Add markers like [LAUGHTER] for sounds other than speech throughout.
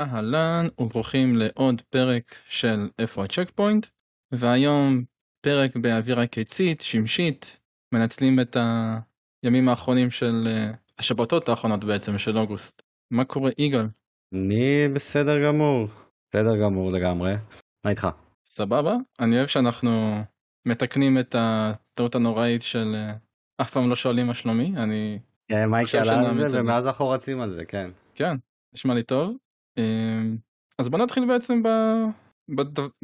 אהלן וברוכים לעוד פרק של איפה הצ'ק פוינט והיום פרק באווירה קיצית שמשית מנצלים את הימים האחרונים של uh, השבתות האחרונות בעצם של אוגוסט. מה קורה יגאל? אני בסדר גמור. בסדר גמור לגמרי. מה איתך? סבבה. אני אוהב שאנחנו מתקנים את הטעות הנוראית של uh, אף פעם לא שואלים מה שלומי. אני כן, מייקי עלה על זה. ומאז אנחנו רצים על זה כן. כן. נשמע לי טוב אז בוא נתחיל בעצם ב...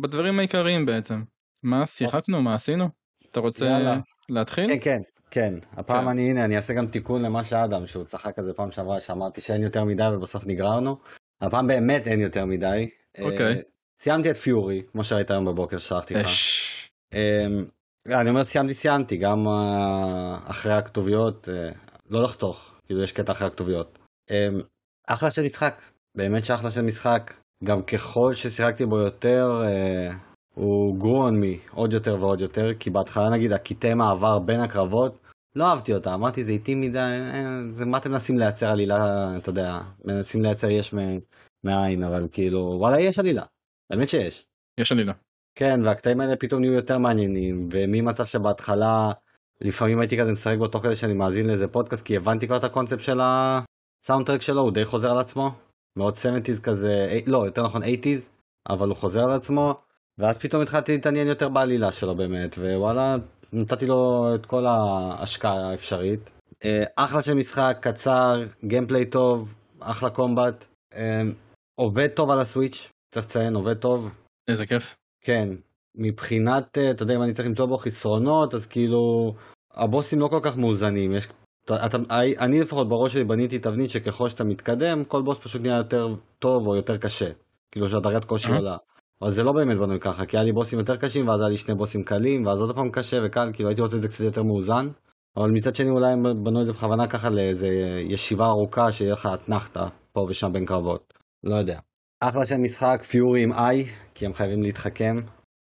בדברים העיקריים בעצם. מה שיחקנו מה עשינו? אתה רוצה יאללה. להתחיל? כן כן כן הפעם כן. אני הנה אני אעשה גם תיקון למה שאדם שהוא צחק על זה פעם שעברה שאמרתי שאין יותר מדי ובסוף נגררנו. הפעם באמת אין יותר מדי. אוקיי. Uh, סיימתי את פיורי כמו שראית היום בבוקר שלחתי לך. Uh, אני אומר סיימתי סיימתי גם uh, אחרי הכתוביות uh, לא לחתוך כאילו יש קטע אחרי הכתוביות. Uh, אחלה של משחק באמת שאחלה של משחק. גם ככל ששיחקתי בו יותר, אה, הוא גרו on me עוד יותר ועוד יותר, כי בהתחלה נגיד הקטעי מעבר בין הקרבות, לא אהבתי אותה, אמרתי זה איטי מדי, אה, זה מה אתם מנסים לייצר עלילה, אתה יודע, מנסים לייצר יש מאין, אבל כאילו, וואלה יש עלילה, באמת שיש. יש עלילה. כן, והקטעים האלה פתאום נהיו יותר מעניינים, וממצב שבהתחלה, לפעמים הייתי כזה משחק בו תוך כדי שאני מאזין לאיזה פודקאסט, כי הבנתי כבר את הקונספט של הסאונדטרק שלו, הוא די חוזר על עצמו. מאוד 70's כזה, לא, יותר נכון 80's, אבל הוא חוזר על עצמו, ואז פתאום התחלתי להתעניין יותר בעלילה שלו באמת, ווואלה, נתתי לו את כל ההשקעה האפשרית. אה, אחלה של משחק, קצר, גיימפליי טוב, אחלה קומבט, אה, עובד טוב על הסוויץ', צריך לציין, עובד טוב. איזה כיף. כן, מבחינת, אה, אתה יודע, אם אני צריך למצוא בו חסרונות, אז כאילו, הבוסים לא כל כך מאוזנים, יש אתה, אני לפחות בראש שלי בניתי תבנית שככל שאתה מתקדם, כל בוס פשוט נהיה יותר טוב או יותר קשה. כאילו שהדרגת קושי עולה. אבל זה לא באמת בנוי ככה, כי היה לי בוסים יותר קשים, ואז היה לי שני בוסים קלים, ואז עוד פעם קשה וקל, כאילו הייתי רוצה את זה קצת יותר מאוזן. אבל מצד שני אולי הם בנו את זה בכוונה ככה לאיזה ישיבה ארוכה, שיהיה לך אתנחתא פה ושם בין קרבות. לא יודע. אחלה של משחק, פיורי עם איי, כי הם חייבים להתחכם.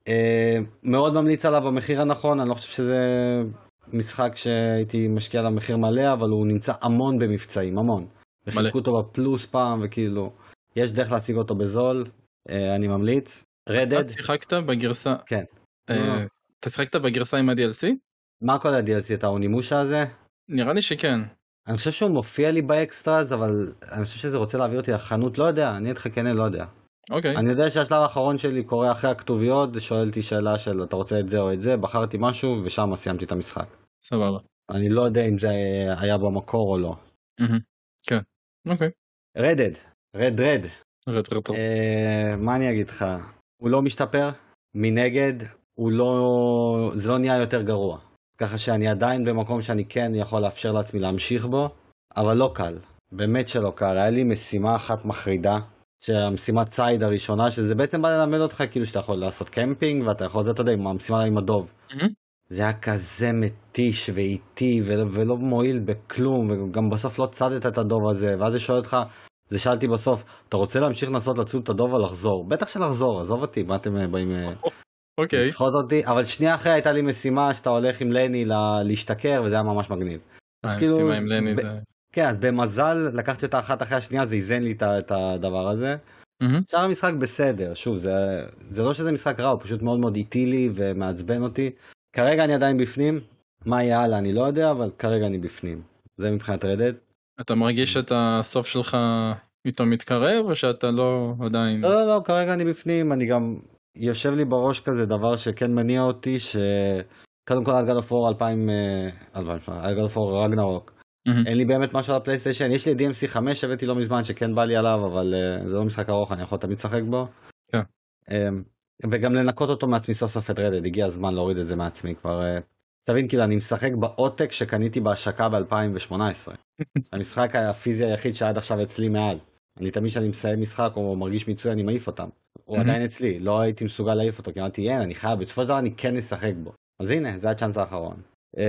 אה, מאוד ממליץ עליו במחיר הנכון, אני לא חושב שזה משחק שהייתי משקיע עליו מחיר מלא, אבל הוא נמצא המון במבצעים, המון. וחילקו אותו בפלוס פעם, וכאילו, יש דרך להשיג אותו בזול, אה, אני ממליץ. רדד. אתה שיחקת בגרסה... כן. אה, אתה שיחקת בגרסה עם ה-DLC? מה כל ה-DLC? את האונימושה הזה? נראה לי שכן. אני חושב שהוא מופיע לי באקסטראז, אבל אני חושב שזה רוצה להעביר אותי לחנות, לא יודע, אני איתך כן, לא יודע. אוקיי. אני יודע שהשלב האחרון שלי קורה אחרי הכתוביות, שואל אותי שאלה של אתה רוצה את זה או את זה, בחרתי משהו ושם סיימתי את המשחק. סבבה. אני לא יודע אם זה היה במקור או לא. כן, אוקיי. רדד, רד רד. רד רד. מה אני אגיד לך, הוא לא משתפר, מנגד הוא לא, זה לא נהיה יותר גרוע. ככה שאני עדיין במקום שאני כן יכול לאפשר לעצמי להמשיך בו, אבל לא קל, באמת שלא קל. היה לי משימה אחת מחרידה, שהמשימת ציד הראשונה, שזה בעצם בא ללמד אותך כאילו שאתה יכול לעשות קמפינג ואתה יכול, זה אתה יודע, עם המשימה עם הדוב. Mm-hmm. זה היה כזה מתיש ואיטי ולא, ולא מועיל בכלום, וגם בסוף לא צדת את הדוב הזה, ואז זה שואל אותך, זה שאלתי בסוף, אתה רוצה להמשיך לנסות לצוד את הדוב או לחזור? בטח שלחזור, עזוב אותי, מה אתם אה, באים אה, [LAUGHS] אוקיי. לסחוט אותי? אבל שנייה אחרי הייתה לי משימה שאתה הולך עם לני להשתכר, וזה היה ממש מגניב. אז אה, כאילו, לני זה... כן, אז במזל לקחתי אותה אחת אחרי השנייה, זה איזן לי את הדבר הזה. שאר המשחק בסדר, שוב, זה, זה לא שזה משחק רע, הוא פשוט מאוד מאוד איטי לי ומעצבן אותי. כרגע אני עדיין בפנים, מה יהיה הלאה אני לא יודע, אבל כרגע אני בפנים. זה מבחינת רדד. אתה מרגיש את הסוף שלך פתאום מתקרב, או שאתה לא עדיין... לא, לא, לא, כרגע אני בפנים, אני גם... יושב לי בראש כזה דבר שכן מניע אותי, שקודם כל על גל אופור 2000, על גל אופור רגנרוק, Mm-hmm. אין לי באמת משהו על הפלייסטיישן, יש לי DMC 5 שהבאתי לא מזמן שכן בא לי עליו, אבל uh, זה לא משחק ארוך, אני יכול תמיד לשחק בו. כן. Um, וגם לנקות אותו מעצמי סוף סוף את רדד, הגיע הזמן להוריד את זה מעצמי כבר. Uh, תבין, כאילו אני משחק בעותק שקניתי בהשקה ב-2018. [LAUGHS] המשחק הפיזי היחיד שעד עכשיו אצלי מאז. אני תמיד כשאני מסיים משחק או מרגיש מיצוי אני מעיף אותם. הוא עדיין אצלי, לא הייתי מסוגל להעיף אותו, כי אמרתי, אין, אני חייב, בסופו של דבר אני כן אשחק בו. אז הנה, זה הצ'אנס האחרון. אה,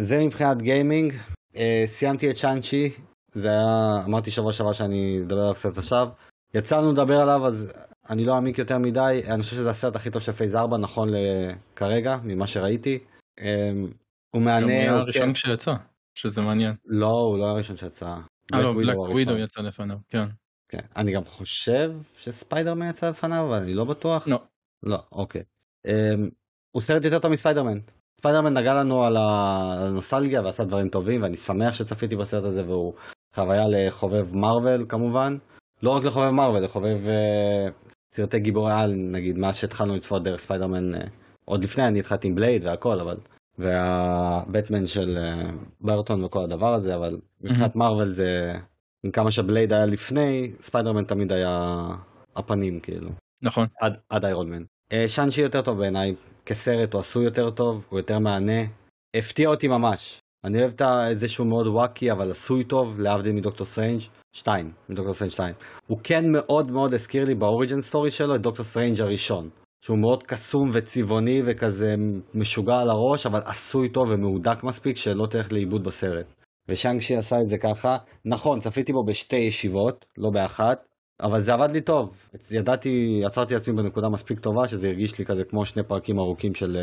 זה מבחינת גיימינג, סיימתי את Shang-Chi, זה היה, אמרתי שבוע שעבר שאני אדבר עליו קצת עכשיו. יצאנו לדבר עליו, אז אני לא אעמיק יותר מדי, אני חושב שזה הסרט הכי טוב של phase 4 נכון כרגע, ממה שראיתי. אמ, הוא מהנה... הוא היה הראשון כשיצא, שזה מעניין. לא, הוא לא הראשון שיצא. אה לא, Black Widow יצא לפניו, כן. כן. אני גם חושב שספיידרמן יצא לפניו, אבל אני לא בטוח. לא. לא, אוקיי. אמ, הוא סרט יותר טוב מספיידרמן. ספיידרמן ניגן לנו על הנוסטלגיה ועשה דברים טובים, ואני שמח שצפיתי בסרט הזה, והוא חוויה לחובב מארוול כמובן. לא רק לחובב מארוול, לחובב uh, סרטי גיבורי על, נגיד, מאז שהתחלנו לצפות דרך ספיידרמן, uh, עוד לפני אני התחלתי עם בלייד והכל, אבל... והבטמן של uh, ברטון וכל הדבר הזה, אבל מבחינת מארוול זה... עם כמה שבלייד היה לפני, ספיידרמן תמיד היה הפנים, כאילו. נכון. עד, עד Iron Man. Uh, שאנג-שי יותר טוב בעיניי, כסרט הוא עשוי יותר טוב, הוא יותר מהנה. הפתיע אותי ממש. אני אוהב את זה שהוא מאוד wacky, אבל עשוי טוב, להבדיל מדוקטור סטרנג' 2, מדוקטור סטרנג' 2. הוא כן מאוד מאוד הזכיר לי ב origin story שלו את דוקטור סטרנג' הראשון. שהוא מאוד קסום וצבעוני וכזה משוגע על הראש, אבל עשוי טוב ומהודק מספיק שלא תלך לאיבוד בסרט. ושאנג-שי עשה את זה ככה. נכון, צפיתי בו בשתי ישיבות, לא באחת, אבל זה עבד לי טוב. ידעתי, עצרתי עצמי בנקודה מספיק טובה, שזה הרגיש לי כזה כמו שני פרקים ארוכים של,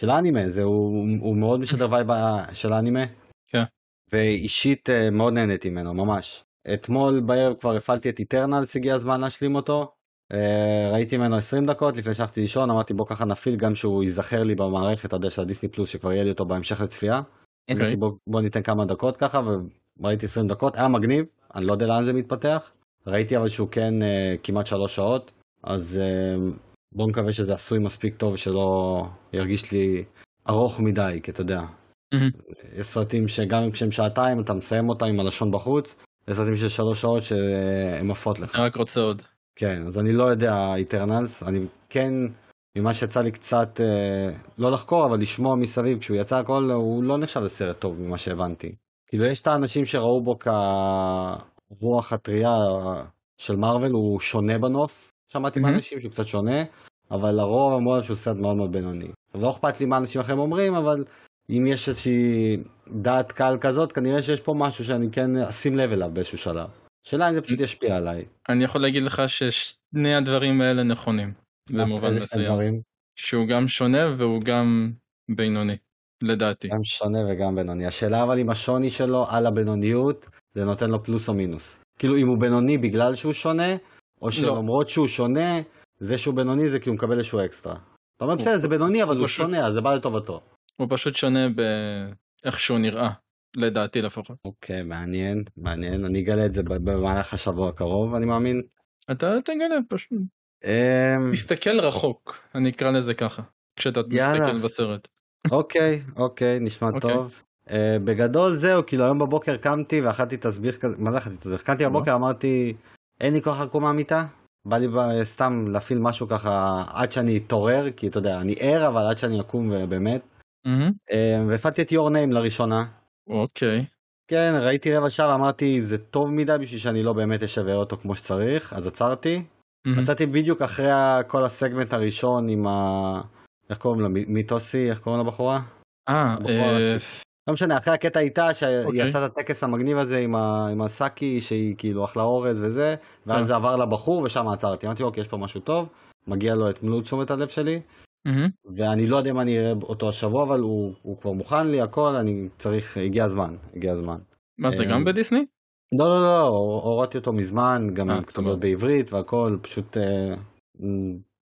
של האנימה. זה, הוא, הוא מאוד משדר vibe של האנימה. כן. ואישית אה, מאוד נהניתי ממנו, ממש. אתמול בערב כבר הפעלתי את Eternals, הגיע הזמן להשלים אותו. אה, ראיתי ממנו 20 דקות לפני שהלכתי לישון, אמרתי בוא ככה נפעיל גם שהוא ייזכר לי במערכת, אתה יודע, של הדיסני פלוס, שכבר יהיה לי אותו בהמשך לצפייה. Okay. אוקיי. בוא, בוא ניתן כמה דקות ככה, וראיתי 20 דקות, היה מגניב, אני לא יודע לאן זה מתפתח. ראיתי אבל שהוא כן uh, כמעט שלוש שעות, אז uh, בואו נקווה שזה עשוי מספיק טוב שלא ירגיש לי ארוך מדי, כי אתה יודע. Mm-hmm. יש סרטים שגם כשהם שעתיים אתה מסיים אותם עם הלשון בחוץ, יש סרטים של שלוש שעות שהן עפות לך. רק רוצה עוד. כן, אז אני לא יודע איטרנלס, אני כן, ממה שיצא לי קצת, אה, לא לחקור, אבל לשמוע מסביב, כשהוא יצא הכל, הוא לא נחשב לסרט טוב ממה שהבנתי. כאילו יש את האנשים שראו בו כרוח הטריה של מארוול, הוא שונה בנוף, שמעתי mm-hmm. מהאנשים שהוא קצת שונה, אבל לרוב אמרו שהוא סרט מאוד מאוד בינוני. לא אכפת לי מה אנשים אחרים אומרים, אבל אם יש איזושהי דעת קהל כזאת, כנראה שיש פה משהו שאני כן אשים לב אליו באיזשהו שלב. שאלה אם זה פשוט ישפיע עליי. אני יכול להגיד לך ששני הדברים האלה נכונים. במובן מסוים. שהוא גם שונה והוא גם בינוני, לדעתי. גם שונה וגם בינוני. השאלה אבל אם השוני שלו על הבינוניות, זה נותן לו פלוס או מינוס. כאילו אם הוא בינוני בגלל שהוא שונה, או לא. שלמרות שהוא שונה, זה שהוא בינוני זה כי הוא מקבל איזשהו אקסטרה. אתה אומר בסדר זה בינוני אבל הוא שונה אז זה בא לטובתו. הוא פשוט שונה באיך שהוא נראה. לדעתי לפחות. אוקיי, מעניין, מעניין, אני אגלה את זה במהלך השבוע הקרוב, אני מאמין. אתה תגלה פשוט. אמ, תסתכל רחוק, אני אקרא לזה ככה, כשאתה מסתכל בסרט. אוקיי, אוקיי, נשמע אוקיי. טוב. Uh, בגדול זהו, כאילו היום בבוקר קמתי ואכלתי תסביך כזה, מה זה אכלתי תסביך? קמתי בבוקר אמרתי, אין לי כוח לקום מהמיטה, בא לי סתם להפעיל משהו ככה עד שאני אתעורר, כי אתה יודע, אני ער אבל עד שאני אקום באמת. Mm-hmm. Uh, והפעלתי את your name לראשונה, אוקיי. כן, ראיתי רבע שעה ואמרתי זה טוב מדי בשביל שאני לא באמת אשווה אותו כמו שצריך, אז עצרתי. מצאתי בדיוק אחרי כל הסגמנט הראשון עם ה... איך קוראים לה? מיטוסי? איך קוראים לבחורה? אה, אה... לא משנה, אחרי הקטע איתה, שהיא אוקיי. עשתה את הטקס המגניב הזה עם, הסאקי, שהיא כאילו אכלה אורז וזה, ואז אה. זה עבר לבחור ושם עצרתי. אמרתי, אוקיי, יש פה משהו טוב, מגיע לו את מלוא תשומת הלב שלי. ואני לא יודע אם אני אראה אותו השבוע, אבל הוא, כבר מוכן לי הכל, אני צריך, הגיע הזמן, הגיע הזמן. מה זה, גם אה, בדיסני? לא, לא, לא, הורדתי אותו מזמן, גם עם כתובות בעברית והכל, פשוט אה,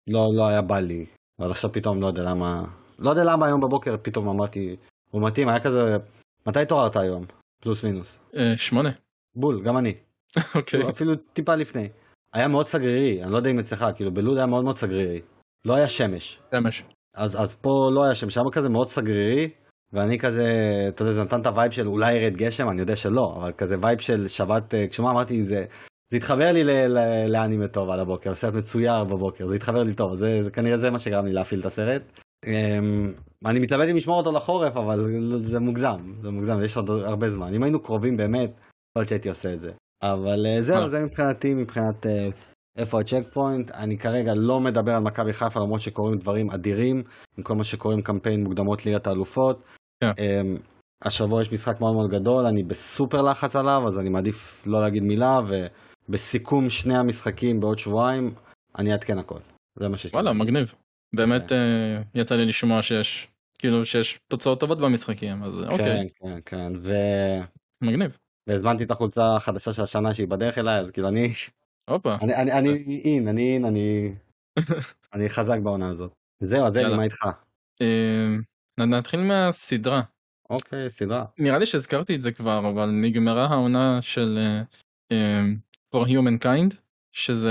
לא, לא היה בא לי. אבל עכשיו פתאום לא יודע למה, לא יודע למה היום בבוקר פתאום אמרתי, הוא מתאים, היה כזה, מתי התעוררת היום? פלוס מינוס. אה, שמונה. בול, גם אני. [LAUGHS] אוקיי. אפילו טיפה לפני. היה מאוד סגרירי, אני לא יודע אם אצלך, כאילו בלוד היה מאוד מאוד סגרירי. לא היה שמש. שמש. אז, אז פה לא היה שמש, היה כזה מאוד סגרירי, ואני כזה, אתה יודע, זה נתן את ה vibe של אולי ירד גשם, אני יודע שלא, אבל כזה vibe של שבת, אה, כשמה אמרתי, זה, זה התחבר לי לאנימה טוב על הבוקר, סרט מצויר בבוקר, זה התחבר לי טוב, זה, זה כנראה זה מה שגרם לי להפעיל את הסרט. אמ, אני מתלבט אם לשמור אותו לחורף, אבל זה מוגזם, זה מוגזם, יש עוד הרבה זמן. אם היינו קרובים באמת, יכול להיות שהייתי עושה את זה. אבל אה, זהו, זה מבחינתי, מבחינת אה, איפה הצ'ק פוינט? אני כרגע לא מדבר על מכבי חיפה למרות שקורים דברים אדירים עם כל מה שקוראים קמפיין מוקדמות ליגת האלופות. כן. Um, השבוע יש משחק מאוד מאוד גדול, אני בסופר לחץ עליו אז אני מעדיף לא להגיד מילה ובסיכום שני המשחקים בעוד שבועיים אני אעדכן הכל. זה מה שיש. וואלה מגניב. באמת כן. uh, יצא לי לשמוע שיש כאילו שיש תוצאות טובות במשחקים אז כן, אוקיי. כן כן כן ו... מגניב. והזמנתי את החולצה החדשה של השנה שהיא בדרך אליי אז כאילו אני הופה. אני, אני, אני אין, אני אין, אני, [LAUGHS] אני חזק בעונה הזאת. זהו, אז אלי. מה איתך? אה, נתחיל מהסדרה. אוקיי, סדרה. נראה לי שהזכרתי את זה כבר, אבל נגמרה העונה של אה, אה, For Humankind, שזה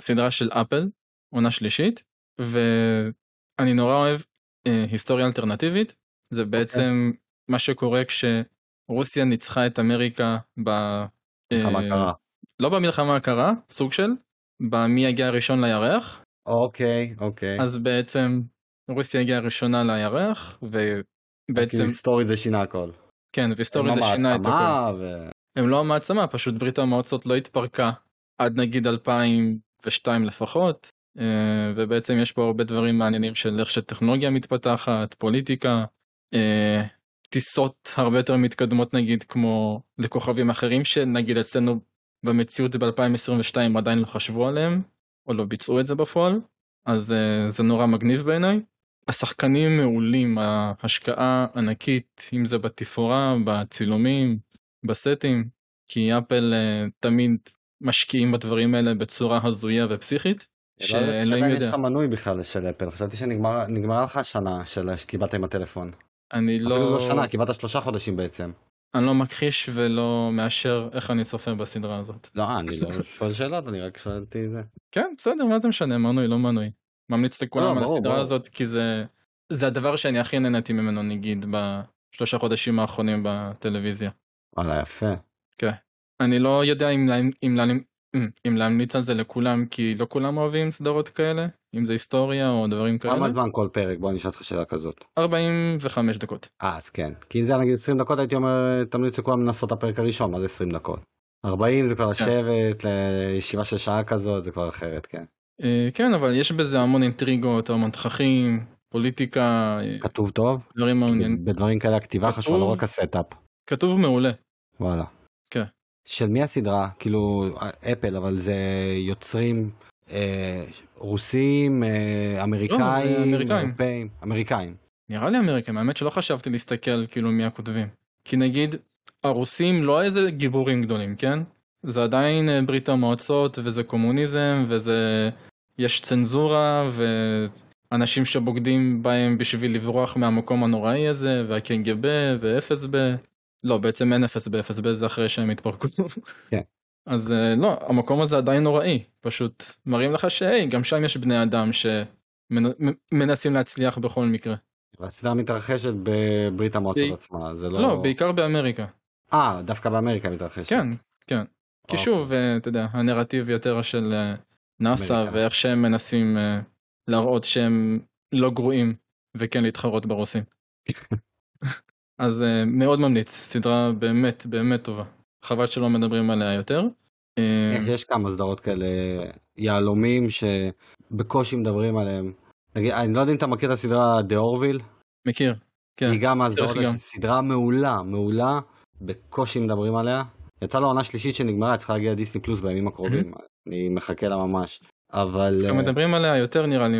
סדרה של אפל, עונה שלישית, ואני נורא אוהב אה, היסטוריה אלטרנטיבית, זה בעצם מה שקורה כשרוסיה ניצחה את אמריקה ב... מלחמה אה, קרה. לא במלחמה הקרה, סוג של, במי יגיע הראשון לירח, אוקיי, אוקיי. אז בעצם רוסיה הגיעה ראשונה לירח, ובעצם, כאילו היסטורית זה שינה הכל. כן, והיסטורית זה שינה את הכל. ו... הם לא המעצמה, פשוט ברית המועצות לא התפרקה עד נגיד 2002 לפחות, אה, ובעצם יש פה הרבה דברים מעניינים של איך שטכנולוגיה מתפתחת, פוליטיקה, אה, טיסות הרבה יותר מתקדמות נגיד כמו לכוכבים אחרים שנגיד אצלנו במציאות ב-2022 עדיין לא חשבו עליהם, או לא ביצעו את זה בפועל, אז אה, זה נורא מגניב בעיניי. השחקנים מעולים, ההשקעה ענקית, אם זה בתפאורה, בצילומים, בסטים, כי אפל אה, תמיד משקיעים בדברים האלה בצורה הזויה ופסיכית, לא שאלוהים שעדיין יש יודע. לך מנוי בכלל של אפל, חשבתי שנגמרה לך השנה של שקיבלת עם הטלפון. אני אפילו לא, לא שנה, קיבלת שלושה חודשים בעצם. אני לא מכחיש ולא מאשר איך אני צופה בסדרה הזאת. לא, אני לא שואל שאלות, אני רק שאלתי זה. כן, בסדר, מה זה משנה, מנוי, לא מנוי. ממליץ לכולם לא, על הסדרה. הזאת, כי זה, זה הדבר שאני הכי נהניתי ממנו, נגיד, בשלושה חודשים האחרונים בטלוויזיה. וואלה, יפה. אני לא יודע אם, אם, לה- אם להמליץ על זה לכולם, כי לא כולם אוהבים סדרות כאלה, אם זה היסטוריה או דברים כאלה. כמה זמן כל פרק? בוא אני אשאל אותך שאלה כזאת. 45 דקות. אה, אז כן. כי אם זה היה נגיד 20 דקות, הייתי אומר, תמליץ לכולם לנסות את הפרק הראשון, מה זה 20 דקות? 40 זה כבר לשבת, לישיבה של שעה כזאת, זה כבר אחרת, כן. אה, כן, אבל יש בזה המון אינטריגות, המון תככים, פוליטיקה, אה, כתוב טוב? דברים מעניינים. בדברים כאלה הכתיבה. חשובה, לא רק ה setup. כתוב מעולה. וואלה. כן. של מי הסדרה? כאילו, Apple, אבל זה יוצרים אה, רוסים, אה, אמריקאים, אמריקאים. אירופאים, אמריקאים. נראה לי אמריקאים, האמת שלא חשבתי להסתכל כאילו מי הכותבים. כי נגיד, הרוסים לא איזה גיבורים גדולים, כן? זה עדיין אה, ברית המועצות, וזה קומוניזם, וזה... יש צנזורה, ואנשים שבוגדים בהם בשביל לברוח מהמקום הנוראי הזה, והקג"ב, ואפסב. לא, בעצם אין אפסב, אפסב זה אחרי שהם התפרקו. כן. אז אה, לא, המקום הזה עדיין נוראי, פשוט מראים לך שהי, גם שם יש בני אדם שמנסים להצליח בכל מקרה. והסדרה מתרחשת בברית המועצות ב- עצמה, זה לא... לא, בעיקר באמריקה. אה, דווקא באמריקה מתרחשת. כן, כן. כי אוקיי. שוב, אה, אתה יודע, הנרטיב יותר של אה, נאסא. ואיך שהם מנסים להראות שהם לא גרועים וכן להתחרות ברוסים. [LAUGHS] אז אה, מאוד ממליץ, סדרה באמת באמת טובה. חבל שלא מדברים עליה יותר. אה, יש, יש כמה סדרות כאלה, יהלומים שבקושי מדברים עליהם. נגיד, אני לא יודע אם אתה מכיר את הסדרה The Orville, מכיר, כן. היא גם גם. סדרה מעולה, מעולה, בקושי מדברים עליה. יצאה לו עונה שלישית שנגמרה, צריכה להגיע דיסני פלוס בימים הקרובים, אני מחכה לה ממש. אבל אה, מדברים עליה יותר נראה לי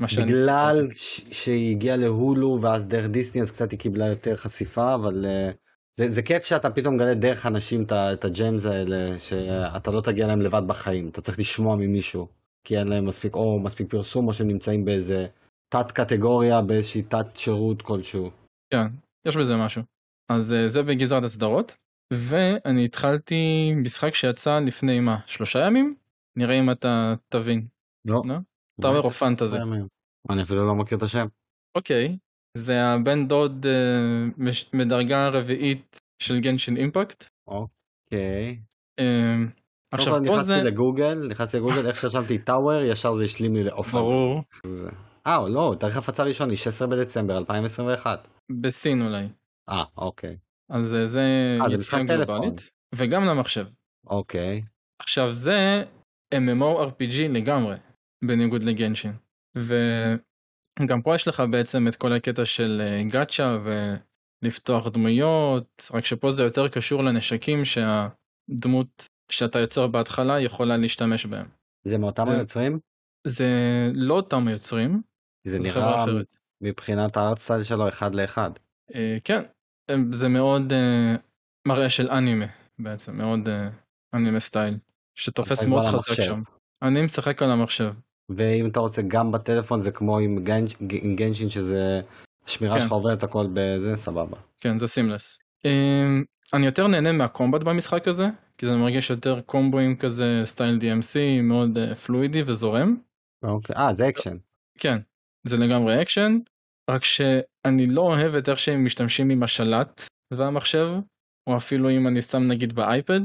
בגלל. ש- שהיא הגיעה להולו ואז דרך דיסני אז קצת היא קיבלה יותר חשיפה, אבל אה, זה, זה כיף שאתה פתאום מגלה דרך אנשים את את הג'יימס האלה, שאתה לא תגיע להם לבד בחיים, אתה צריך לשמוע ממישהו, כי אין להם מספיק, או מספיק פרסום, או שהם נמצאים באיזה תת קטגוריה, באיזושהי תת שירות כלשהו. כן, יש בזה משהו. אז אה, זה בגזרת הסדרות, ואני התחלתי משחק שיצא לפני מה, שלושה ימים? נראה אם אתה תבין. לא. לא? טאוור אוף פנטזי. אני אפילו לא מכיר את השם. אוקיי, זה הבן דוד אה, מדרגה רביעית של גנשין אימפקט. אוקיי. אה, עכשיו פה נכנסתי זה, לגוגל, נכנסתי לגוגל, [LAUGHS] איך שרשמתי טאוור, ישר זה השלים לי לאוף. ברור, אה, לא, תאריך הפצה ראשוני, 16 בדצמבר 2021. בסין אולי. אה, אוקיי. אז אה, זה אה, יציאה. גלובלית, וגם למחשב. אוקיי. עכשיו זה MMORPG לגמרי, בניגוד לגנשין. וגם פה יש לך בעצם את כל הקטע של אה, גאצ'ה ולפתוח דמויות, רק שפה זה יותר קשור לנשקים שהדמות שאתה יוצר בהתחלה יכולה להשתמש בהם. זה מאותם זה- היוצרים? זה לא אותם היוצרים, זה נראה. מבחינת הארטסטייל שלו אחד לאחד. אה, כן, זה מאוד אה, מראה של אנימה בעצם, מאוד אה, אנימה סטייל. שתופס מאוד חזק. שם. אני משחק על המחשב. ואם אתה רוצה גם בטלפון זה כמו עם גנש- עם Genshin שזה השמירה כן. שלך עוברת הכל בזה סבבה. כן, זה seamless. אני יותר נהנה מה combat במשחק הזה, כי זה מרגיש יותר קומבואים כזה style DMC, מאוד אה, פלואידי וזורם. אוקיי. אה זה אקשן. כן, זה לגמרי אקשן, רק שאני לא אוהב את איך שהם משתמשים עם השלט והמחשב, או אפילו אם אני שם נגיד באייפד,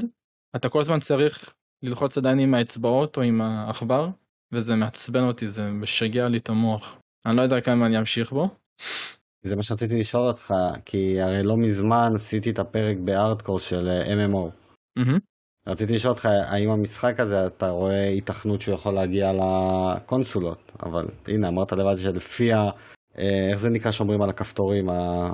אתה כל הזמן צריך ללחוץ עדיין עם האצבעות או עם העכבר, וזה מעצבן אותי, זה משגע לי את המוח. אני לא יודע כמה אני אמשיך בו. זה מה שרציתי לשאול אותך כי הרי לא מזמן עשיתי את הפרק בארדקור של אה, MMO. מהמם. רציתי לשאול אותך האם המשחק הזה אתה רואה היתכנות שהוא יכול להגיע לקונסולות אבל הנה אמרת לבד שלפי ה... אה, איך זה נקרא שאומרים על הכפתורים ה...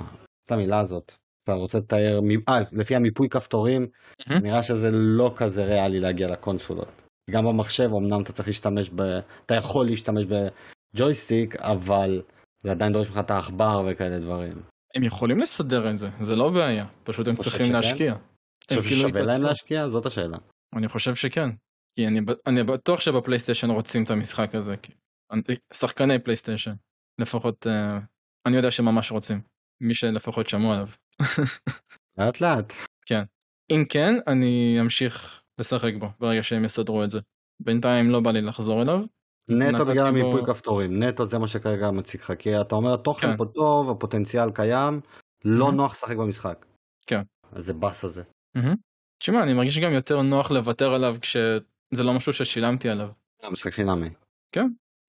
את המילה הזאת. אתה רוצה לתאר, אה, לפי המיפוי כפתורים מהמם. נראה שזה לא כזה ריאלי להגיע לקונסולות. גם במחשב אמנם אתה צריך להשתמש ב... אתה יכול להשתמש בג'ויסטיק אבל זה עדיין דורש ממך את העכבר וכאלה דברים. הם יכולים לסדר את זה, זה לא בעיה, פשוט הם צריכים שכן? להשקיע. הם חושב כאילו ששווה להם. להשקיע? זאת השאלה. אני חושב שכן. כי אני, אני בטוח שבפלייסטיישן רוצים את המשחק הזה. כי... אני- שחקני פלייסטיישן. לפחות אה, אני יודע שממש רוצים. מי שלפחות שמעו עליו. [LAUGHS] לאט לאט. אם כן, אני אמשיך לשחק בו ברגע שהם יסדרו את זה. בינתיים לא בא לי לחזור אליו. נטו בגלל בו- המיפוי כפתורים, נטו זה מה שכרגע מציג לך, כי אתה אומר התוכן כן. פה טוב, הפוטנציאל קיים, לא Mhm. נוח לשחק במשחק. כן. אז זה באס הזה. תשמע, אני מרגיש גם יותר נוח לוותר עליו כשזה לא משהו ששילמתי עליו. המשחק חינמי.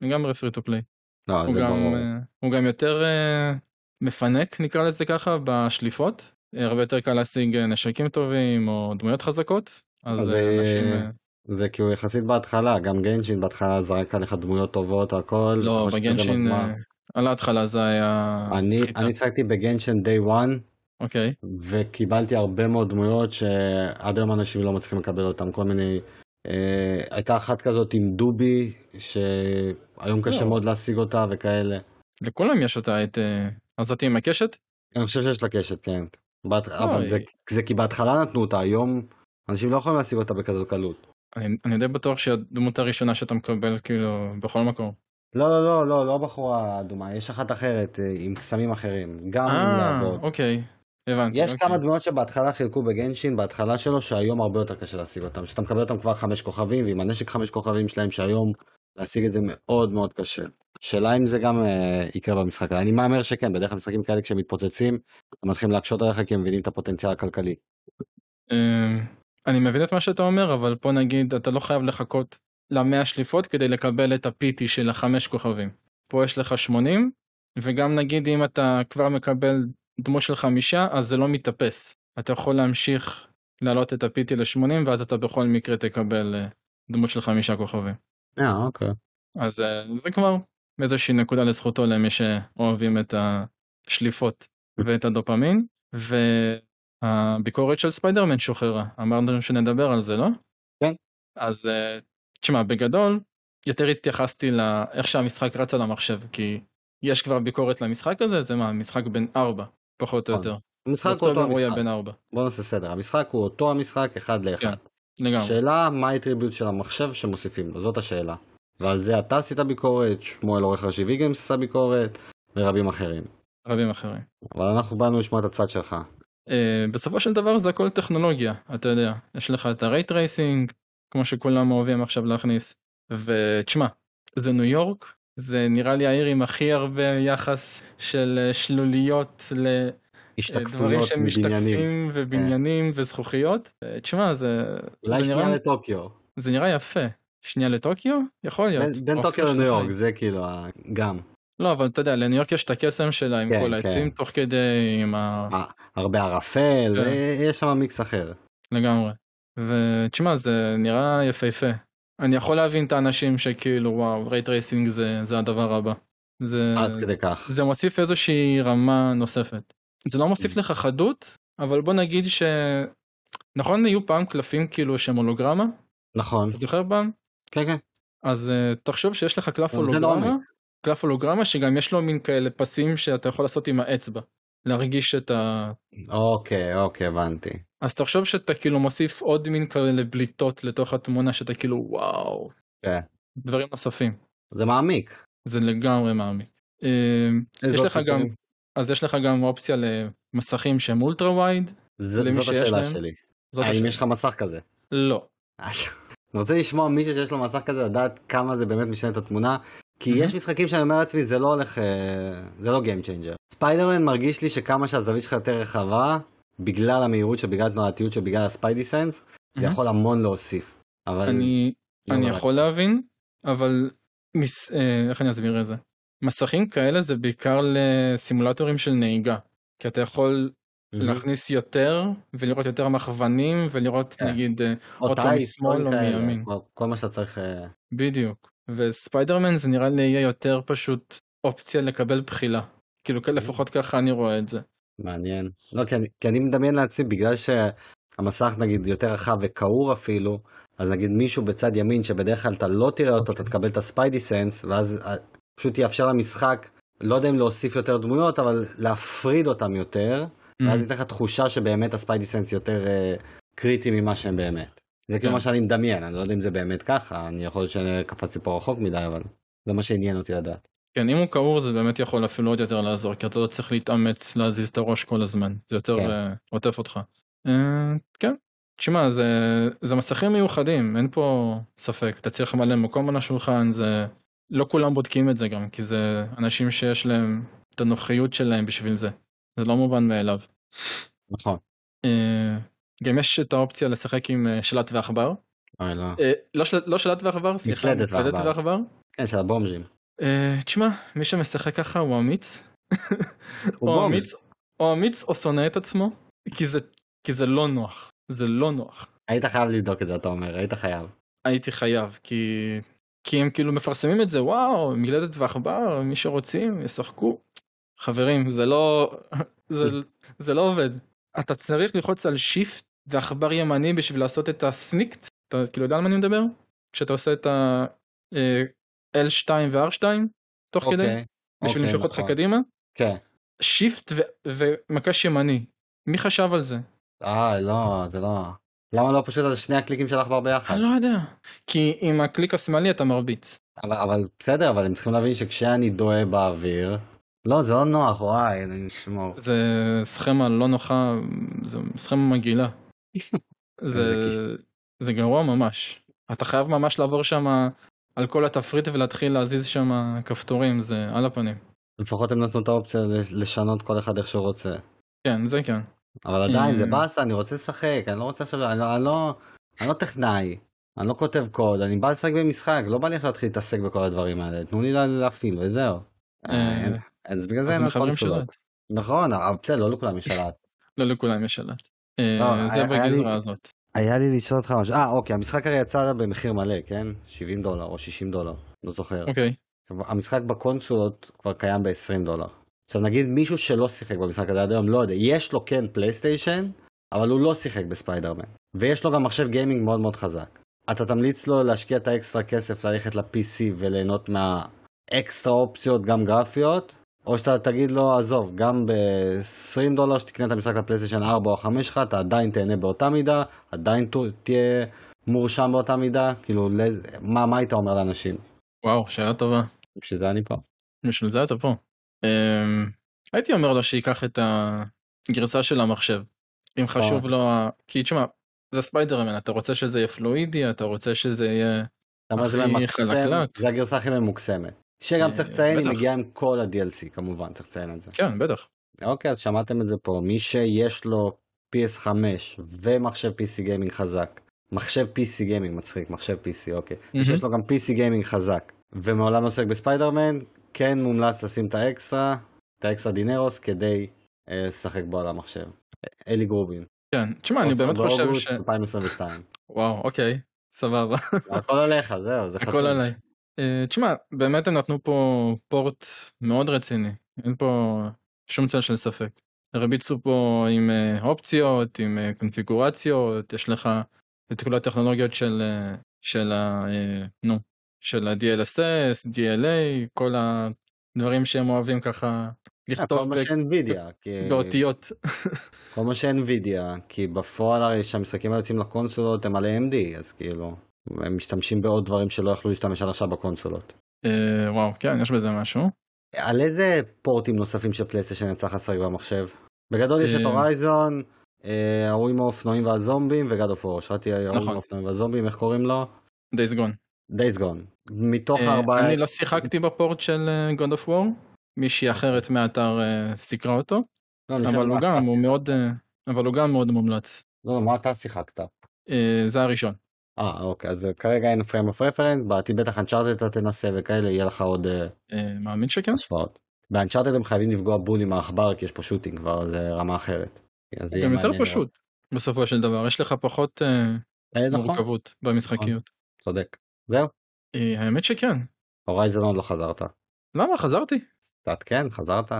לגמרי פרי טו פליי. לא, הוא זה גם, ברור. אה, הוא גם יותר אה, מפנק נקרא לזה ככה בשליפות. אה, הרבה יותר קל להשיג נשקים טובים או דמויות חזקות. אז אז, אה, אה, אנשים... אה, זה כי הוא יחסית בהתחלה, גם גנשין בהתחלה זרק עליך דמויות טובות הכל. לא, בגנשין על ההתחלה זה היה אני. אני שיחקתי בגנשין day one אוקיי, וקיבלתי הרבה מאוד דמויות שעד היום אנשים לא מצליחים לקבל אותם, כל מיני... אה, הייתה אחת כזאת עם דובי, שהיום קשה לא. מאוד להשיג אותה וכאלה. לכולם יש אותה את אה, הזאתי עם הקשת. אני חושב שיש לה קשת, כן. בת... אבל. זה, זה כי בהתחלה נתנו אותה, היום אנשים לא יכולים להשיג אותה בכזו קלות. אני, אני די בטוח שהדמות הראשונה שאתה מקבל כאילו בכל מקום. לא, לא, לא, לא, לא בחורה אדומה, יש אחת אחרת אה, עם קסמים אחרים, גם אה, לעבוד. אוקיי, הבנתי. יש אוקיי. כמה דמויות שבהתחלה חילקו בגנשין, בהתחלה שלו, שהיום הרבה יותר קשה להשיג אותם. שאתה מקבל אותם כבר חמש כוכבים, ועם הנשק חמש כוכבים שלהם, שהיום להשיג את זה מאוד מאוד קשה. שאלה אם זה גם אה, יקרה במשחק. אני מהמר שכן, בדרך כלל משחקים כאלה כשהם מתפוצצים, הם מתחילים להקשות עליך כי הם מבינים את הפוטנציאל הכלכלי. אני מבין את מה שאתה אומר, אבל פה נגיד אתה לא חייב לחכות למאה שליפות כדי לקבל את ה-PT של החמש כוכבים. פה יש לך 80, וגם נגיד אם אתה כבר מקבל דמות של חמישה, אז זה לא מתאפס. אתה יכול להמשיך להעלות את ה-PT ל-80, ואז אתה בכל מקרה תקבל אה, דמות של חמישה כוכבים. אה, אוקיי. אז אה, זה כבר איזושהי נקודה לזכותו למי שאוהבים את השליפות ואת הדופמין. והביקורת של ספיידרמן שוחררה, אמרנו שנדבר על זה, לא? כן. אז אה, תשמע, בגדול, יותר התייחסתי לאיך שהמשחק רץ על המחשב, כי יש כבר ביקורת למשחק הזה, זה מה, משחק בן ארבע, פחות או נכון. יותר. המשחק הוא אותו יהיה המשחק. בן ארבע, בוא נעשה סדר. המשחק הוא אותו המשחק, אחד לאחד. כן. לגמרי. שאלה, מה האטריביוט של המחשב שמוסיפים לו? זאת השאלה. ועל זה אתה עשית ביקורת, שמואל עורך ראשי ויגמס עשה ביקורת, ורבים אחרים. רבים אחרים. אבל אנחנו באנו לשמוע את הצד שלך. Uh, בסופו של דבר זה הכל טכנולוגיה, אתה יודע, יש לך את הרייט רייסינג, כמו שכולם אוהבים עכשיו להכניס, ותשמע, זה ניו יורק, זה נראה לי העיר עם הכי הרבה יחס של אה, שלוליות לדברים השתקפויות מבניינים. שמשתקפים ובניינים וזכוכיות. אה, תשמע, זה, אולי שנייה נראה, לטוקיו. זה נראה יפה. שנייה לטוקיו? יכול להיות. בין- בין או טוקיו לניו יורק. זה כאילו גם. לא, אבל אתה יודע, לניו יורק יש את הקסם שלה עם כן, כל העצים כן. תוך כדי, עם ה... הרבה ערפל, כן. ויש שם מיקס אחר. לגמרי. ותשמע, זה נראה יפהפה. אני יכול להבין את האנשים שכאילו, וואו, ray tracing זה, זה הדבר הבא. זה, עד כדי כך. זה מוסיף איזושהי רמה נוספת. זה לא מוסיף Mm. לך חדות, אבל בוא נגיד ש... נכון, היו פעם קלפים כאילו שהם הולוגרמה? נכון. אתה זוכר פעם? כן, כן. אז uh, תחשוב שיש לך קלף זה הולוגרמה. קלף הולוגרמה שגם יש לו מין כאלה פסים שאתה יכול לעשות עם האצבע. להרגיש את ה... אוקיי, אוקיי, הבנתי. אז תחשוב שאתה כאילו מוסיף עוד מין כאלה בליטות לתוך התמונה שאתה כאילו וואו. כן. דברים נוספים. זה מעמיק. זה לגמרי מעמיק. אה, יש לך גם, אז יש לך גם אופציה למסכים שהם אולטרה וייד. זאת השאלה שלי. האם יש לך מסך כזה? לא. אני רוצה לשמוע מישהו שיש לו מסך כזה לדעת כמה זה באמת משנה את התמונה כי יש משחקים שאני אומר לעצמי זה לא הולך אה, זה לא Game Changer. ספיידרמן מרגיש לי שכמה שהזווית שלך יותר רחבה בגלל המהירות שבגלל תנועתיות שבגלל הספיידי סנס זה יכול המון להוסיף. אבל אני לא אני יכול להבין אבל אה, איך אני אסביר את זה מסכים כאלה זה בעיקר לסימולטורים של נהיגה כי אתה יכול להכניס יותר ולראות יותר מכוונים ולראות כן. נגיד אה, אוטו משמאל או מימין. כל מה שאתה צריך. בדיוק. וספיידרמן זה נראה לי יהיה יותר פשוט אופציה לקבל בחילה. כאילו לפחות ככה אני רואה את זה. מעניין. לא כי אני, כי אני מדמיין לעצמי בגלל שהמסך נגיד יותר רחב וכעור אפילו אז נגיד מישהו בצד ימין שבדרך כלל אתה לא תראה אותו. אתה אוקיי. תקבל את הספיידי סנס ואז אה, פשוט יאפשר למשחק לא יודע אם להוסיף יותר דמויות אבל להפריד אותם יותר ואז mm. ייתן לך תחושה שבאמת הספיידי סנס יותר uh, קריטי ממה שהם באמת. זה כאילו כן. מה שאני מדמיין, אני לא יודע אם זה באמת ככה, אני יכול שקפצתי פה רחוק מדי, אבל זה מה שעניין אותי לדעת. כן, אם הוא קעור זה באמת יכול אפילו עוד יותר לעזור, כי אתה לא צריך להתאמץ להזיז את הראש כל הזמן, זה יותר כן. uh, עוטף אותך. Uh, כן, תשמע, זה, זה מסכים מיוחדים, אין פה ספק, אתה צריך מלא מקום על השולחן, זה... לא כולם בודקים את זה גם, כי זה אנשים שיש להם את הנוחיות שלהם בשביל זה. זה לא מובן מאליו. נכון. גם יש את האופציה לשחק עם uh, שלט ועכבר. אוי לא. Uh, לא, של, לא שלט ועכבר, סליחה, מקלדת ועכבר. כן, של הבומז'ים. Uh, תשמע, מי שמשחק ככה הוא אמיץ. הוא אמיץ, או אמיץ או שונא את עצמו, כי זה, כי זה לא נוח. זה לא נוח. היית חייב לבדוק את זה, אתה אומר, היית חייב. הייתי חייב, כי... כי הם כאילו מפרסמים את זה, וואו, מקלדת ועכבר, מי שרוצים, ישחקו. חברים, זה לא, [LAUGHS] זה, זה לא עובד. אתה צריך ללחוץ על שיפט ועכבר ימני בשביל לעשות את הסניקט, אתה כאילו יודע על מה אני מדבר? כשאתה עושה את ה-L2 אה, ו-R2 תוך okay, כדי, בשביל okay, למשוך אותך נכון. קדימה. כן. Shift ומקש ימני, מי חשב על זה? אה, לא, זה לא... למה לא פשוט על שני הקליקים של עכבר ביחד? אני לא יודע. כי עם הקליק השמאלי אתה מרביץ. אבל, אבל בסדר, אבל הם צריכים להבין שכשאני דוהה באוויר, לא, זה לא נוח, וואי, אני נשמור. זה סכמה לא נוחה, זה סכמה מגעילה. זה, זה גרוע ממש. אתה חייב ממש לעבור שם על כל התפריט ולהתחיל להזיז שם כפתורים, זה על הפנים. לפחות הם נתנו את האופציה לשנות כל אחד איך שהוא רוצה. כן, זה כן. אבל עדיין זה אה, באסה, אני רוצה לשחק, אני לא רוצה עכשיו, אני לא, אני לא, אני לא טכנאי, אני לא כותב קוד, אני בא לשחק במשחק, לא בא לי עכשיו להתחיל להתעסק בכל הדברים האלה, תנו לי להפעיל וזהו. אה, אז בגלל זה אין לך קונסולות. נכון, אבל בסדר, לא לכולם יש [LAUGHS] שלט. לא לכולם יש שלט. אה, לא, זה בגזרה הזאת. היה לי לשאול אותך משהו, אה אוקיי, המשחק הרי יצא במחיר מלא, כן? 70 דולר או 60 דולר, לא זוכר. אוקיי. המשחק בקונסולות כבר קיים ב-20 דולר. עכשיו נגיד מישהו שלא שיחק במשחק הזה עד היום, לא יודע, יש לו כן פלייסטיישן, אבל הוא לא שיחק בספיידרמן. ויש לו גם מחשב גיימינג מאוד מאוד חזק. אתה תמליץ לו להשקיע את האקסטרה כסף ללכת ל-PC וליהנות מהאקסטרה אופציות גם גרפיות, או שאתה תגיד לו, עזוב, גם ב-20 דולר שתקנה את המשחק לפלייסטיישן 4 או 5 שלך, אתה עדיין תהנה באותה מידה, עדיין תהיה מורשם באותה מידה, כאילו, לז... מה, מה היית אומר לאנשים? וואו, שאלה טובה. בשביל זה אני פה. בשביל זה אתה פה. Um, הייתי אומר לו שייקח את הגרסה של המחשב. אם חשוב לו, כי תשמע, זה ספיידרמן, אתה רוצה שזה יהיה פלואידי, אתה רוצה שזה יהיה הכי חלקלק. זה הגרסה הכי ממוקסמת. שגם צריך לציין, היא מגיעה עם כל ה-DLC כמובן, צריך לציין את זה. כן, בטח. אוקיי, אז שמעתם את זה פה, מי שיש לו PS5 ומחשב PC גיימינג חזק, מחשב PC גיימינג מצחיק, מחשב PC, אוקיי, מי שיש לו גם PC גיימינג חזק, ומעולם לא עוסק בספיידרמן, כן מומלץ לשים את האקסטרה, את האקסטרה דינרוס, כדי אה, לשחק בו על המחשב. אלי גרובין. כן, תשמע, אני באמת חושב ש... 2022. וואו, אוקיי, סבבה. הכל עליך, זהו, זה חתום. הכל עליי. אה, תשמע, באמת הם נתנו פה פורט מאוד רציני, אין פה שום צל של ספק. הרביצו פה עם אה, אופציות, עם אה, קונפיגורציות, יש לך את כל הטכנולוגיות של, של ה... נו, של ה-DLSS, DLA, כל הדברים שהם אוהבים ככה לכתוב כל מה שאינווידיה, כי... באותיות. כל מה ש Nvidia, כי בפועל הרי שהמשחקים האלה יוצאים לקונסולות הם על AMD, אז כאילו, הם משתמשים בעוד דברים שלא יכלו להשתמש עד עכשיו בקונסולות. אה, וואו, כן, יש בזה משהו. על איזה פורטים נוספים של פלייסטיישן לך לשחק במחשב? בגדול יש את אה, Horizon, אה, ההוא עם האופנועים והזומבים ו God of War. שאלתי ההוא עם נכון. האופנועים והזומבים, איך קוראים לו? Days Gone. Days Gone. מתוך אה, הארבעה... אני לא שיחקתי ב port של אה, God of War, מישהי אחרת מהאתר אה, סיקרה אותו, לא, אבל הוא גם, הוא שיחקת. מאוד, אה, אבל הוא גם מאוד מומלץ. לא, לא, מה אתה שיחקת? אה, זה הראשון. אה, אוקיי, אז כרגע אין פריים אוף רפרנס, בעתיד בטח אנצ'ארטד אתה תנסה וכאלה, יהיה לך עוד אה, אה, מאמין שכן? השוואות. באנצ'ארטד הם חייבים לפגוע בול עם העכבר, כי יש פה שוטינג כבר, זה רמה אחרת. יהיה גם יותר פשוט, בסופו של דבר, יש לך פחות אה, נכון, מורכבות במשחקיות. צודק. זהו, אה, האמת שכן. Horizon עוד לא חזרת. למה? חזרתי. קצת כן, חזרת. אה,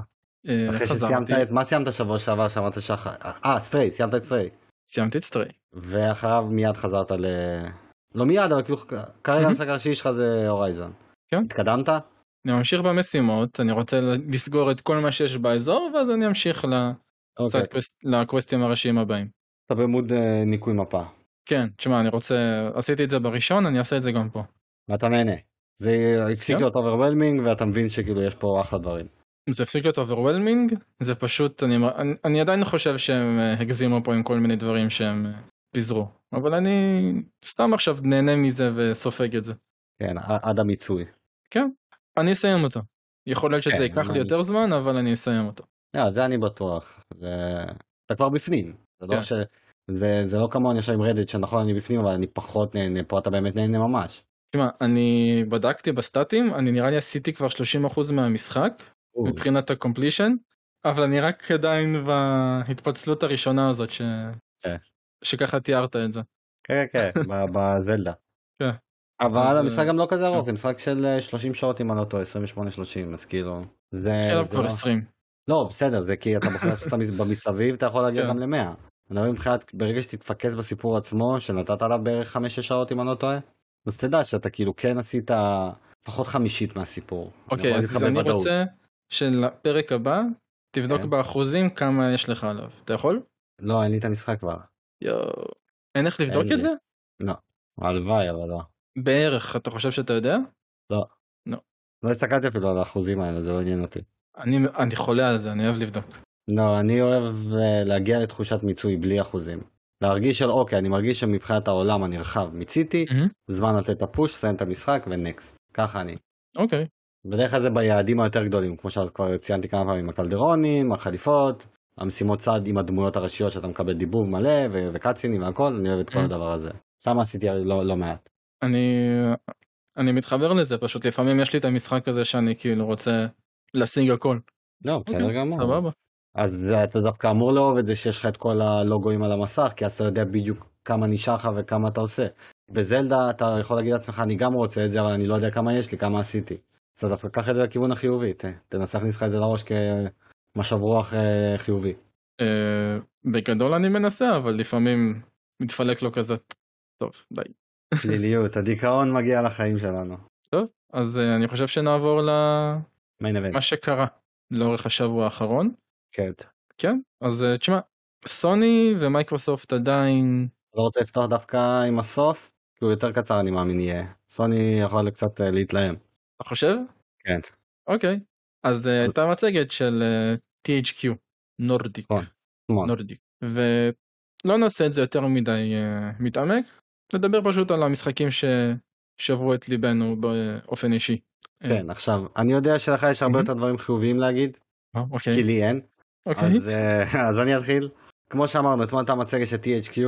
אחרי חזרתי. שסיימת את, מה סיימת שבוע שעבר שאמרת שח... אה, Stray, סיימת את Stray. סיימתי את סטריי. ואחריו מיד חזרת ל... לא מיד, אבל כאילו כרגע. המשחק הראשי שלך זה Horizon. כן. התקדמת? אני ממשיך במשימות, אני רוצה לסגור את כל מה שיש באזור, ואז אני אמשיך אוקיי. לקווסטים הראשיים הבאים. אתה בעמוד אה, ניקוי מפה. כן, תשמע, אני רוצה, עשיתי את זה בראשון, אני אעשה את זה גם פה. ואתה נהנה. זה הפסיק כן. להיות overwhelming ואתה מבין שכאילו יש פה אחלה דברים. זה הפסיק להיות overwhelming, זה פשוט, אני, אני, אני עדיין חושב שהם אה, הגזימו פה עם כל מיני דברים שהם אה, פיזרו, אבל אני סתם עכשיו נהנה מזה וסופג את זה. כן, עד המיצוי. אני אסיים אותו. יכול להיות שזה כן, ייקח לי אני- יותר זמן, אבל אני אסיים אותו. אה, זה אני בטוח. זה... אתה כבר בפנים. זה לא כן. ש... זה, זה לא כמוני עכשיו עם רדיט שנכון אני בפנים אבל אני פחות נהנה פה אתה באמת נהנה ממש. תשמע, אני בדקתי בסטטים, אני נראה לי עשיתי כבר 30% מהמשחק, מבחינת הקומפלישן, אבל אני רק עדיין בהתפצלות הראשונה הזאת, ש... כן. שככה תיארת את זה. כן כן [LAUGHS] בזלדה. כן. אבל המשחק אה, גם לא כזה כן. ארוך זה משחק של אה, 30 שעות אם אני לא טועה 28-30 אז כאילו זה, זה כבר לא... 20. לא בסדר זה כי אתה בוחר במסביב אתה יכול להגיע כן. גם ל-100. אני מדבר מבחינת ברגע שתתפקס בסיפור עצמו שנתת עליו בערך 5-6 שעות אם אני לא טועה אז תדע שאתה כאילו כן עשית לפחות חמישית מהסיפור. אוקיי, אז אני בוודאות. רוצה שלפרק הבא תבדוק כן. באחוזים כמה יש לך עליו. אתה יכול? לא אין לי את המשחק כבר. יואו. אין איך לבדוק אין את לי. זה? הלוואי אבל לא. בערך, אתה חושב שאתה יודע? לא הסתכלתי אפילו על האחוזים האלה זה לא עניין אותי. אני, אני חולה על זה, אני אוהב לבדוק. לא, אני אוהב אה, להגיע לתחושת מיצוי בלי אחוזים. להרגיש של אוקיי, אני מרגיש שמבחינת העולם הנרחב מיציתי, מהמם. זמן לתת את הפוש, לסיים את המשחק ונקסט. ככה אני. אוקיי. בדרך כלל זה ביעדים היותר גדולים, כמו שאז כבר ציינתי כמה פעמים, הקלדרונים, החליפות, המשימות צד עם הדמויות הראשיות שאתה מקבל דיבוב מלא ו- וקאצינים והכל, אני אוהב את כל Mhm. הדבר הזה. שם עשיתי לא, לא מעט. אני, אני מתחבר לזה, פשוט לפעמים יש לי את המשחק הזה שאני כאילו רוצה להשיג הכל. לא, בסדר אוקיי, גמור. סבבה. אז אתה דווקא אמור לאהוב את זה שיש לך את כל הלוגויים על המסך, כי אז אתה יודע בדיוק כמה נשאר לך וכמה אתה עושה. בזלדה אתה יכול להגיד לעצמך, אני גם רוצה את זה, אבל אני לא יודע כמה יש לי, כמה עשיתי. אז אתה דווקא קח את זה לכיוון החיובי, ת, תנסה להכניס לך את זה לראש כמשב רוח אה, חיובי. אה, בגדול אני מנסה, אבל לפעמים מתפלק לו כזה. טוב, די. [LAUGHS] שליליות, הדיכאון מגיע לחיים שלנו. טוב, אז אה, אני חושב שנעבור למה. שקרה לאורך השבוע האחרון. כן. כן, אז תשמע, סוני ומייקרוסופט עדיין, לא רוצה לפתוח דווקא עם הסוף, כי הוא יותר קצר אני מאמין יהיה. סוני יכול קצת להתלהם. אתה חושב? כן. אוקיי. אז אה, הייתה מצגת של אה, THQ, נורדיק. נכון. שמאל. נורדיק. ולא נעשה את זה יותר מדי אה, מתעמק, נדבר פשוט על המשחקים ששברו את ליבנו באופן אישי. כן, עכשיו, אני יודע שלך יש הרבה. יותר דברים חיוביים להגיד, אוקיי. כי לי אין. אוקיי. אז, אני אתחיל. כמו שאמרנו, אתמול הייתה מצגת של THQ,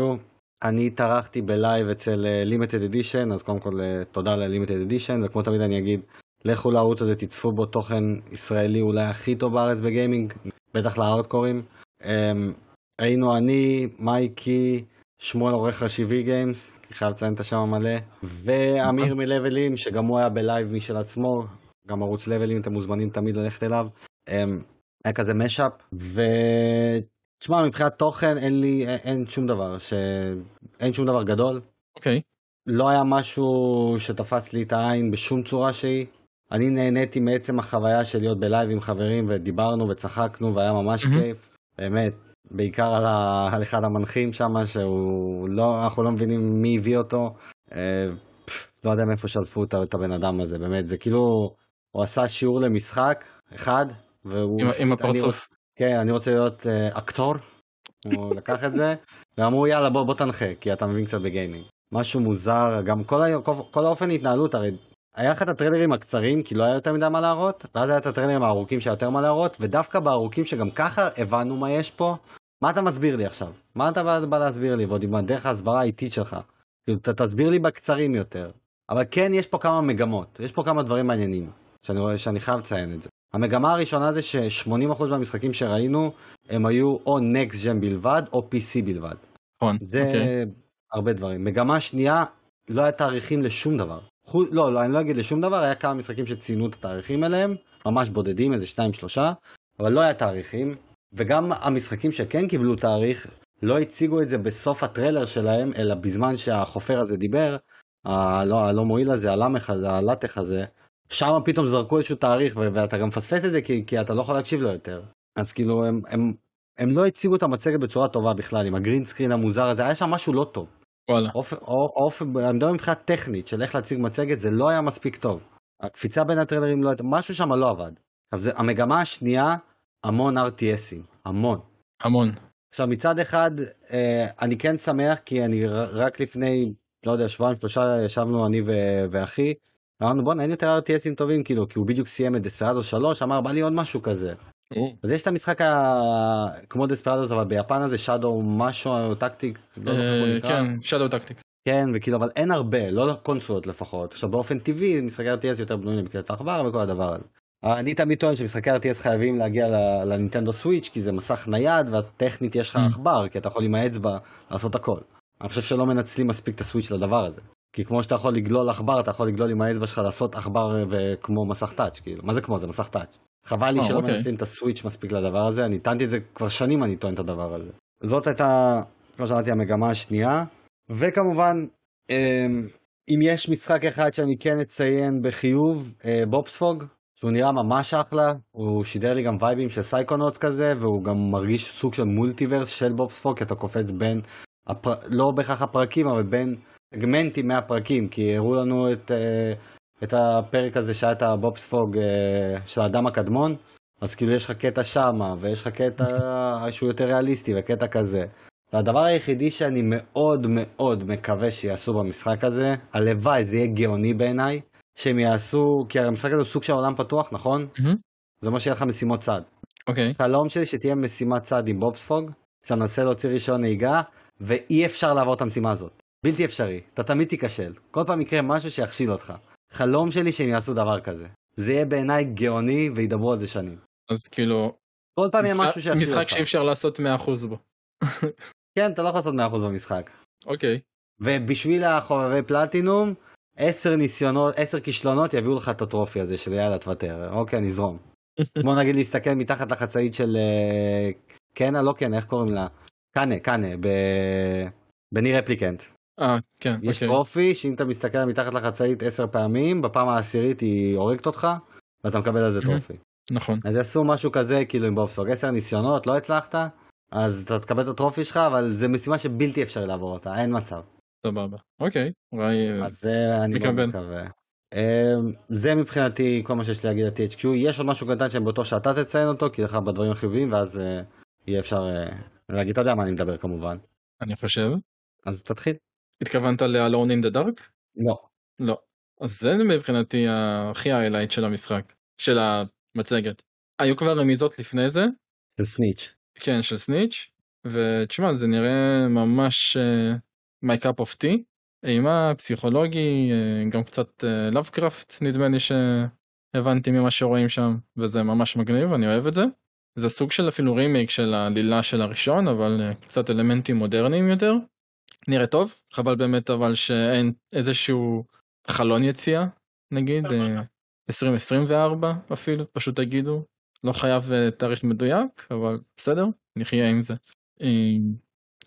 אני התארחתי בלייב אצל Limited Edition, אז קודם כל תודה ל-Limited Edition, וכמו תמיד אני אגיד, לכו לערוץ הזה, תצפו בו תוכן ישראלי אולי הכי טוב בארץ בגיימינג, בטח להארדקורים. אמ, היינו אני, מייקי, שמואל עורך ראשי VGames, כי חייב לציין את השם המלא, ואמיר מלבלים, שגם הוא היה בלייב משל עצמו, גם ערוץ לבלים, אתם מוזמנים תמיד ללכת אליו. אמ, היה כזה mashup, ותשמע, מבחינת תוכן אין לי, אין, שום דבר, ש... אין שום דבר גדול. אוקיי. לא היה משהו שתפס לי את העין בשום צורה שהיא. אני נהניתי מעצם החוויה של להיות בלייב עם חברים ודיברנו וצחקנו והיה ממש מהמם. כיף, באמת, בעיקר על, ה... על אחד המנחים שם, שהוא לא, אנחנו לא מבינים מי הביא אותו, אה, פף, לא יודע מאיפה שלפו את הבן אדם הזה, באמת, זה כאילו, הוא עשה שיעור למשחק אחד, והוא עם- עם הפרצוף. רוצ- כן, אני רוצה להיות אה, אקטור, הוא [LAUGHS] לקח את זה, ואמרו יאללה בוא, בוא תנחה, כי אתה מבין קצת בגיימינג. משהו מוזר, גם כל, ה... כל, כל האופן התנהלות, הרי היה לך את הטריילרים הקצרים, כי לא היה יותר מדי מה להראות, ואז היה את הטריילרים הארוכים שהיה יותר מה להראות, ודווקא בארוכים שגם ככה הבנו מה יש פה, מה אתה מסביר לי עכשיו? מה אתה בא, להסביר לי, ועוד עם הדרך ההסברה האיטית שלך? כאילו, תסביר לי בקצרים יותר. אבל כן, יש פה כמה מגמות, יש פה כמה דברים מעניינים, שאני רואה שאני חייב לציין את זה. המגמה הראשונה זה ש-80% מהמשחקים שראינו, הם היו או Next Gen בלבד, או PC בלבד. נכון, זה אוקיי. הרבה דברים. מגמה שנייה, לא היה תאריכים לשום דבר. חו... לא, לא, אני לא אגיד לשום דבר, היה כמה משחקים שציינו את התאריכים אליהם, ממש בודדים, איזה שניים שלושה, אבל לא היה תאריכים, וגם המשחקים שכן קיבלו תאריך, לא הציגו את זה בסוף הטריילר שלהם, אלא בזמן שהחופר הזה דיבר, הלא, הלא מועיל הזה, הלמך הזה, הלטח הזה, שם פתאום זרקו איזשהו תאריך, ואתה גם מפספס את זה כי, כי אתה לא יכול להקשיב לו יותר. אז כאילו, הם, הם, הם לא הציגו את המצגת בצורה טובה בכלל, עם הגרין סקרין המוזר הזה, היה שם משהו לא טוב. וואלה. אופן, או- אופן, אני מדבר מבחינה טכנית של איך להציג מצגת, זה לא היה מספיק טוב. הקפיצה בין הטריילרים לא הייתה, משהו שם לא עבד. עכשיו, זה, המגמה השנייה, המון RTSים, המון. המון. עכשיו, מצד אחד, אה, אני כן שמח, כי אני רק לפני, לא יודע, שבועיים, שלושה, ישבנו אני ואחי, אמרנו, בואנה, אין יותר RTS ים טובים, כאילו, כי הוא בדיוק סיים את Desperados 3, אמר, בא לי עוד משהו כזה. אז יש את המשחק ה... כמו Desperados, אבל ביפן הזה Shadow משהו Tactic, לא אה. כן, Shadow Tactics. כן, וכאילו, אבל אין הרבה, לא לקונסולות לפחות. עכשיו, באופן טבעי, משחקי RTS יותר בנויים לבקרת העכבר וכל הדבר הזה. אני תמיד טוען שמשחקי RTS חייבים להגיע ל Nintendo Switch, כי זה מסך נייד, ואז טכנית יש לך Mm. עכבר, כי אתה יכול עם האצבע לעשות הכל. אני חושב שלא מנצלים מספיק את ה Switch לדבר הזה. כי כמו שאתה יכול לגלול עכבר, אתה יכול לגלול עם האצבע שלך לעשות עכבר אה, וכמו מסך touch, כאילו. מה זה כמו? זה מסך touch. חבל לי אה, שלא אוקיי. מנצלים את ה Switch מספיק לדבר הזה, אני טענתי את זה כבר שנים, אני טוען את הדבר הזה. זאת הייתה, כמו שאמרתי, המגמה השנייה. וכמובן, אמ, אם יש משחק אחד שאני כן אציין בחיוב, אה, בובספוג, שהוא נראה ממש אחלה, הוא שידר לי גם וייבים של Psychonauts כזה, והוא גם מרגיש סוג של multiverse של בובספוג, כי אתה קופץ בין, הפר... לא בהכרח הפרקים, אבל בין סגמנטים מהפרקים, כי הראו לנו את, אה, את הפרק הזה שהיה את הבובספוג אה, של האדם הקדמון, אז כאילו יש לך קטע שמה, ויש לך קטע שהוא יותר ריאליסטי, וקטע כזה. והדבר היחידי שאני מאוד מאוד מקווה שיעשו במשחק הזה, הלוואי זה יהיה גאוני בעיניי, שהם יעשו, כי הרי המשחק הזה הוא סוג של עולם פתוח, נכון? מהמם. זה אומר שיהיה לך משימות צד. אוקיי. חלום שלי שתהיה משימת צד עם בובספוג, שאתה מנסה להוציא רישיון נהיגה, ואי אפשר לעבור את המשימה הזאת. בלתי אפשרי, אתה תמיד תיכשל. כל פעם יקרה משהו שיכשיל אותך. חלום שלי שהם יעשו דבר כזה. זה יהיה בעיניי גאוני וידברו על זה שנים. אז כאילו, כל פעם יהיה משהו שיכשיל אותך. משחק שאי אפשר לעשות 100% בו. [LAUGHS] כן, אתה לא יכול לעשות 100% במשחק. אוקיי. ובשביל החובבי פלטינום, 10 ניסיונות, 10 כישלונות יביאו לך את הטרופי הזה של יאללה תוותר. אוקיי, נזרום. כמו [LAUGHS] נגיד להסתכל מתחת לחצאית של אה, קנה, לא קנה, איך קוראים לה? קנה, קנה, ב- בני רפליקנט. אה, כן, יש אוקיי. טרופי שאם אתה מסתכל מתחת לחצאית 10 פעמים, בפעם העשירית היא הורגת אותך, ואתה מקבל על זה. טרופי. נכון. אז יעשו משהו כזה כאילו עם בובסוג, 10 ניסיונות, לא הצלחת, אז אתה תקבל את הטרופי שלך, אבל זה משימה שבלתי אפשרי לעבור אותה, אין מצב. סבבה. אוקיי. אולי... אז זה אני מאוד. מקווה. אמ, זה מבחינתי כל מה שיש לי להגיד על THQ. יש עוד משהו קטן בטוח שאתה תציין אותו, כי לך בדברים החיוביים, ואז אה, יהיה אפשר אה, להגיד, אתה יודע מה אני מדבר כמובן. אני חושב. אז תתחיל. התכוונת ל-Alone in the Dark? לא. לא. אז זה מבחינתי הכי היילייט של המשחק. של המצגת. היו כבר רמיזות לפני זה. זה סניץ'. כן, של סניץ'. ותשמע, זה נראה ממש uh, my cup of tea. אימה, פסיכולוגי, uh, גם קצת לאבקראפט נדמה לי שהבנתי ממה שרואים שם, וזה ממש מגניב, אני אוהב את זה. זה סוג של אפילו רימייק של העלילה של הראשון, אבל uh, קצת אלמנטים מודרניים יותר. נראה טוב, חבל באמת אבל שאין איזשהו חלון יציאה, נגיד, uh, 2024 אפילו, פשוט תגידו. לא חייב uh, תאריך מדויק, אבל בסדר, נחיה עם זה.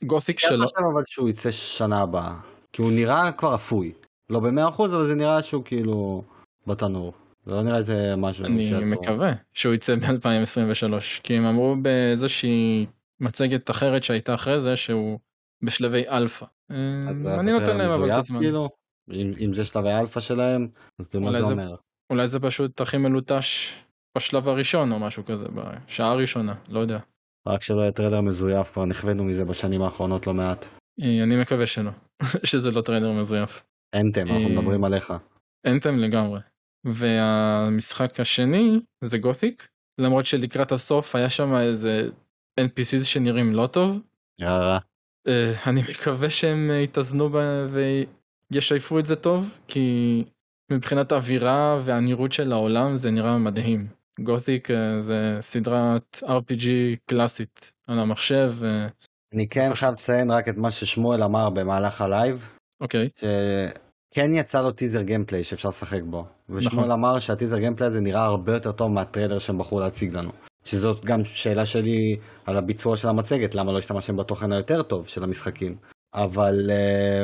Gothic אני שלו, חושב אבל שהוא יצא שנה הבאה. כי הוא נראה כבר אפוי. לא במאה אחוז, אבל זה נראה שהוא כאילו בתנור. זה לא נראה איזה משהו אני שיעצור. מקווה שהוא יצא ב-2023, כי הם אמרו באיזושהי מצגת אחרת שהייתה אחרי זה שהוא בשלבי אלפא. אה, אני נותן להם אבל את הזמן. כאילו? אם, אם זה שלבי האלפא שלהם, אז כאילו מה זה זה- אומר? אולי זה פשוט הכי מלוטש בשלב הראשון או משהו כזה, בשעה הראשונה, לא יודע. רק שלא יהיה טריילר מזויף, כבר נכווינו מזה בשנים האחרונות לא מעט. אה, אני מקווה שלא, [LAUGHS] שזה לא טריילר מזויף. Anthem, אנחנו אה, מדברים עליך. Anthem לגמרי. והמשחק השני זה Gothic, למרות שלקראת הסוף היה שם איזה NPCs שנראים לא טוב. יאללה. אה, אני מקווה שהם אה, יתאזנו ב- וישייפו את זה טוב, כי מבחינת האווירה והנראות של העולם זה נראה מדהים. Gothic אה, זה סדרת RPG קלאסית על המחשב, אה, אני כן חייב לציין רק את מה ששמואל אמר במהלך הלייב, אוקיי, שכן יצא לו טיזר gameplay שאפשר לשחק בו. ושמואל נכון. אמר שהטיזר gameplay הזה נראה הרבה יותר טוב מהטריילר שהם בחרו להציג לנו. שזאת גם שאלה שלי על הביצוע של המצגת, למה לא השתמשתם בתוכן היותר טוב של המשחקים. אבל אה,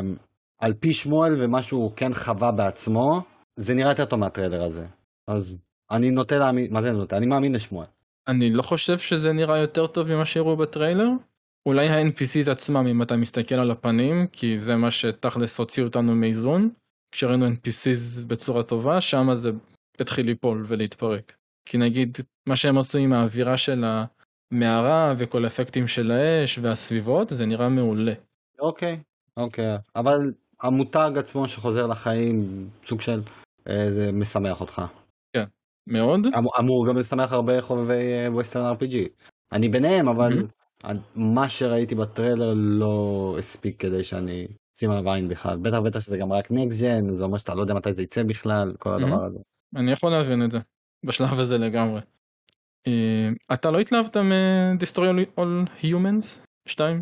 על פי שמואל ומה שהוא כן חווה בעצמו, זה נראה יותר טוב מהטריילר הזה. אז אני נוטה להאמין, מה זה נוטה? אני מאמין לשמואל. אני לא חושב שזה נראה יותר טוב ממה שהראו בטריילר. אולי ה-NPCs עצמם אם אתה מסתכל על הפנים, כי זה מה שתכלס הוציא אותנו מאיזון. כשראינו NPCs בצורה טובה, שם זה התחיל ליפול ולהתפרק. כי נגיד, מה שהם עשו עם האווירה של המערה וכל האפקטים של האש והסביבות, זה נראה מעולה. אוקיי, אוקיי. אבל המותג עצמו שחוזר לחיים, סוג של, אה, זה משמח אותך. מאוד. אמור, אמור גם לשמח הרבה חובבי ווסטרן RPG. אני ביניהם, אבל מה שראיתי בטריילר לא הספיק כדי שאני אשים עליו עין בכלל. בטח בטח שזה גם רק נקסט ג'ן, זה אומר שאתה לא יודע מתי זה יצא בכלל, כל הדבר הזה. אני יכול להבין את זה, בשלב הזה לגמרי. אה, אתה לא התלהבת מ-Destroy All Humans 2?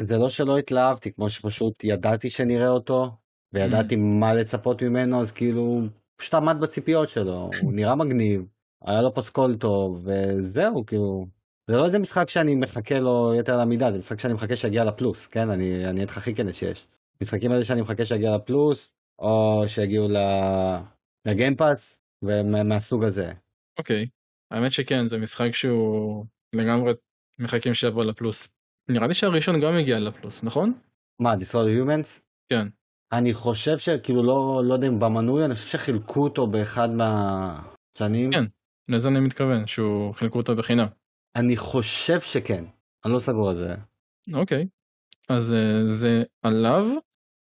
זה לא שלא התלהבתי, כמו שפשוט ידעתי שנראה אותו, וידעתי מה לצפות ממנו, אז כאילו, פשוט עמד בציפיות שלו, הוא נראה מגניב, היה לו פסקול טוב, וזהו, כאילו, זה לא איזה משחק שאני מחכה לו יתר על המידה, זה משחק שאני מחכה שיגיע לפלוס, כן? אני אני אהיה לך הכי כן שיש. משחקים האלה שאני מחכה שיגיע לפלוס, או שיגיעו לגיימפאס, ומהסוג הזה. אוקיי, האמת שכן, זה משחק שהוא לגמרי מחכים שיבוא לפלוס. נראה לי שהראשון גם הגיע לפלוס, נכון? מה, Destroy Humans? כן. אני חושב שכאילו לא, לא יודע אם במנוי, אני חושב שחילקו אותו באחד מהשנים. כן. לזה אני מתכוון, שהוא חילקו אותו בחינם. אני חושב שכן, אני לא סגור על זה. אוקיי, אז אה, זה עליו.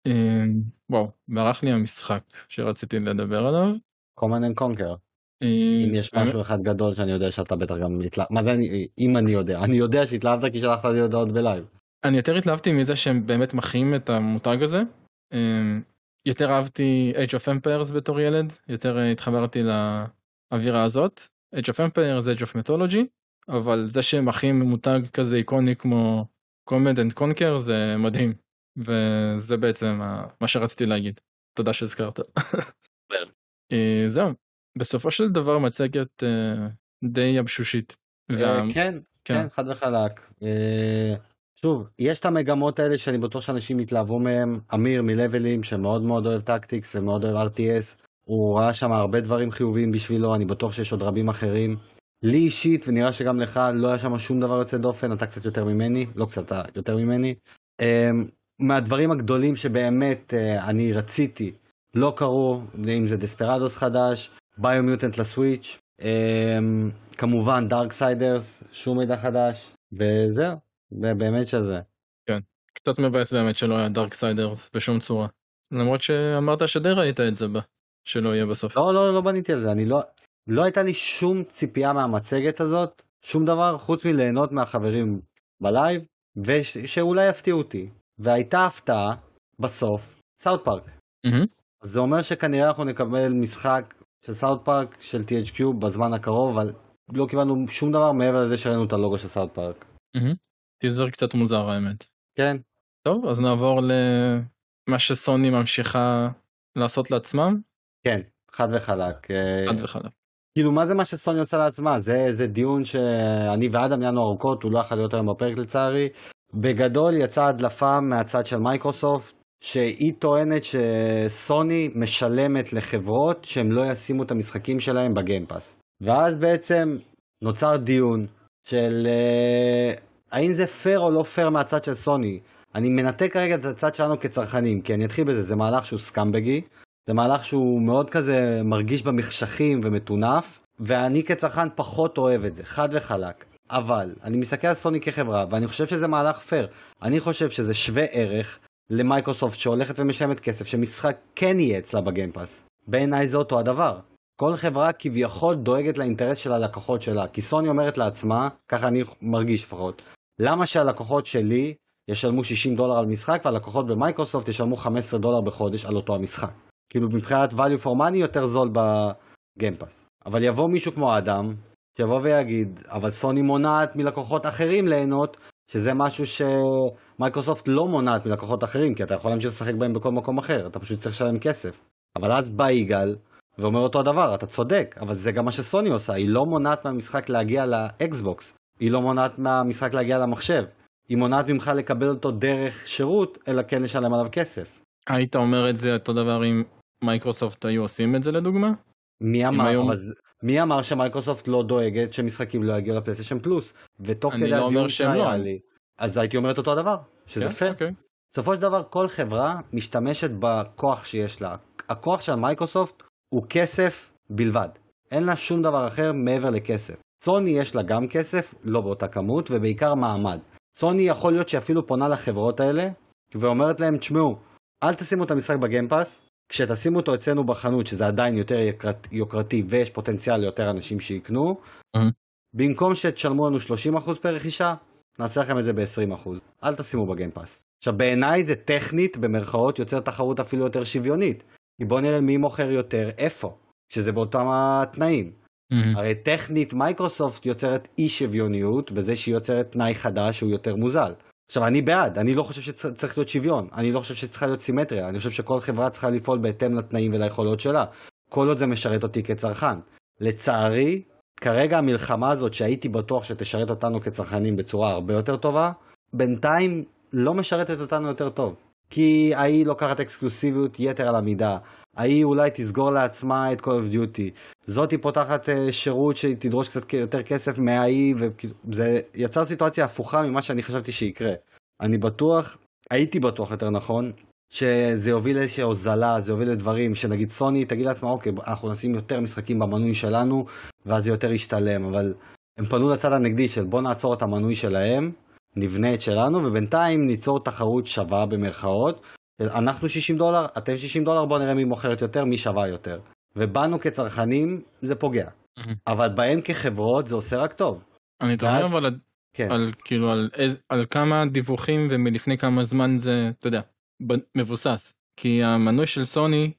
אה, וואו, ברח לי המשחק שרציתי לדבר עליו. command and conquer. אה, אם יש משהו אחד גדול שאני יודע שאתה בטח גם התלהבת, מה זה אני, אם אני יודע, אני יודע שהתלהבת כי שלחת לי הודעות בלייב. אני יותר התלהבתי מזה שהם באמת מחיים את המותג הזה. אמ, יותר אהבתי Age of Empires בתור ילד, יותר אה, התחברתי לאווירה הזאת. Age of Empires, Age of Mythology, אבל זה שהם מחיים מותג כזה איקוני כמו Command and Conquer זה מדהים. וזה בעצם מה שרציתי להגיד. תודה שהזכרת. אה, זהו, בסופו של דבר מצגת אה, די יבשושית. אה, כן, כן. כן, חד וחלק. אה, שוב, יש את המגמות האלה שאני בטוח שאנשים יתלהבו מהם. אמיר מלבלים שמאוד מאוד אוהב טקטיקס ומאוד אוהב RTS, הוא ראה שם הרבה דברים חיוביים בשבילו, אני בטוח שיש עוד רבים אחרים. לי אישית, ונראה שגם לך, לא היה שם שום דבר יוצא דופן, אתה קצת יותר ממני, לא קצת, אתה יותר ממני. מהדברים הגדולים שבאמת אני רציתי, לא קרו, אם זה Desperados חדש, Biomutant ל Switch, אה, כמובן Darksiders, שום מידע חדש, וזהו, זה באמת שזה. קצת מבאס באמת שלא היה Darksiders בשום צורה. למרות שאמרת שדי ראית את זה בה, שלא יהיה בסוף. לא, לא, לא בניתי על זה, אני לא, לא הייתה לי שום ציפייה מהמצגת הזאת, שום דבר, חוץ מליהנות מהחברים בלייב, ושאולי יפתיעו אותי. והייתה הפתעה, בסוף, South Park. אז זה אומר שכנראה אנחנו נקבל משחק של South Park של THQ בזמן הקרוב, אבל לא קיבלנו שום דבר מעבר לזה שראינו את הלוגו של South Park. טיזר קצת מוזר האמת. כן, טוב, אז נעבור למה שסוני ממשיכה לעשות לעצמם, כן, חד וחלק. אה, חד וחלק. כאילו מה זה מה שסוני עושה לעצמה זה זה דיון שאני ואדם ניהלנו ארוכות הוא לא יכול להיות היום בפרק לצערי. בגדול יצאה הדלפה מהצד של מייקרוסופט שהיא טוענת שסוני משלמת לחברות שהם לא ישימו את המשחקים שלהם ב Game Pass. ואז בעצם נוצר דיון של uh, האם זה פייר או לא פייר מהצד של סוני. אני מנתק כרגע את הצד שלנו כצרכנים, כי אני אתחיל בזה, זה מהלך שהוא scumbag י, זה מהלך שהוא מאוד כזה מרגיש במחשכים ומטונף, ואני כצרכן פחות אוהב את זה, חד וחלק. אבל אני מסתכל על סוני כחברה, ואני חושב שזה מהלך פייר. אני חושב שזה שווה ערך למייקרוסופט שהולכת ומשלמת כסף, שמשחק כן יהיה אצלה ב Game Pass. בעיניי זה אותו הדבר. כל חברה כביכול דואגת לאינטרס של הלקוחות שלה, כי סוני אומרת לעצמה, ככה אני מרגיש לפחות, למה שהלקוחות שלי ישלמו 60 דולר על משחק והלקוחות במייקרוסופט ישלמו 15 דולר בחודש על אותו המשחק. כאילו מבחינת value for money יותר זול ב Game Pass. אבל יבוא מישהו כמו אדם, שיבוא ויגיד, אבל סוני מונעת מלקוחות אחרים ליהנות, שזה משהו שמייקרוסופט לא מונעת מלקוחות אחרים, כי אתה יכול להמשיך לשחק בהם בכל מקום אחר, אתה פשוט צריך לשלם כסף. אבל אז בא יגאל, ואומר אותו הדבר, אתה צודק, אבל זה גם מה שסוני עושה, היא לא מונעת מהמשחק להגיע לאקסבוקס, היא לא מונעת מהמשחק להגיע למחשב, היא מונעת ממך לקבל אותו דרך שירות, אלא כן לשלם עליו כסף. היית אומר את זה אותו דבר אם מייקרוסופט היו עושים את זה לדוגמה? מי אמר, היום- אז, מי אמר שמייקרוסופט לא דואגת שמשחקים לא יגיעו ל PlayStation Plus? ותוך כדי לא הדיון שהיה לא. לי, אז הייתי אומר את אותו הדבר, שזה כן? פייר. אוקיי. בסופו של דבר כל חברה משתמשת בכוח שיש לה. הכוח של מייקרוסופט הוא כסף בלבד. אין לה שום דבר אחר מעבר לכסף. סוני יש לה גם כסף, לא באותה כמות, ובעיקר מעמד. סוני יכול להיות שאפילו פונה לחברות האלה, ואומרת להם, תשמעו, אל תשימו את המשחק בגיימפאס, כשתשימו אותו אצלנו בחנות, שזה עדיין יותר יקרת, יוקרתי ויש פוטנציאל ליותר אנשים שיקנו, אהה. במקום שתשלמו לנו 30% פר רכישה, נעשה לכם את זה ב-20%. אל תשימו בגיימפאס. עכשיו בעיניי זה טכנית, במרכאות, יוצר תחרות אפילו יותר שוויונית. כי בוא נראה מי מוכר יותר, איפה, שזה באותם התנאים. מהמם. הרי טכנית מייקרוסופט יוצרת אי שוויוניות בזה שהיא יוצרת תנאי חדש שהוא יותר מוזל. עכשיו אני בעד, אני לא חושב שצריך להיות שוויון, אני לא חושב שצריכה להיות סימטריה, אני חושב שכל חברה צריכה לפעול בהתאם לתנאים וליכולות שלה, כל עוד זה משרת אותי כצרכן. לצערי, כרגע המלחמה הזאת שהייתי בטוח שתשרת אותנו כצרכנים בצורה הרבה יותר טובה, בינתיים לא משרתת אותנו יותר טוב. כי ההיא לוקחת אקסקלוסיביות יתר על המידה, ההיא אולי תסגור לעצמה את Call of Duty, זאתי פותחת אה, שירות שתדרוש קצת יותר כסף מההיא, וזה יצר סיטואציה הפוכה ממה שאני חשבתי שיקרה. אני בטוח, הייתי בטוח יותר נכון, שזה יוביל לאיזושהי הוזלה, זה יוביל לדברים שנגיד סוני תגיד לעצמה אוקיי אנחנו נשים יותר משחקים במנוי שלנו ואז זה יותר ישתלם אבל הם פנו לצד הנגדי של בוא נעצור את המנוי שלהם, נבנה את שלנו ובינתיים ניצור תחרות שווה במרכאות אנחנו 60 דולר, אתם 60 דולר בוא נראה מי מוכרת יותר, מי שווה יותר ובנו כצרכנים זה פוגע מהמם. אבל בהם כחברות זה עושה רק טוב. אני ואז- אבל כן. על כאילו על איז- על כמה דיווחים ומלפני כמה זמן זה אתה יודע ב- מבוסס כי המנוי של סוני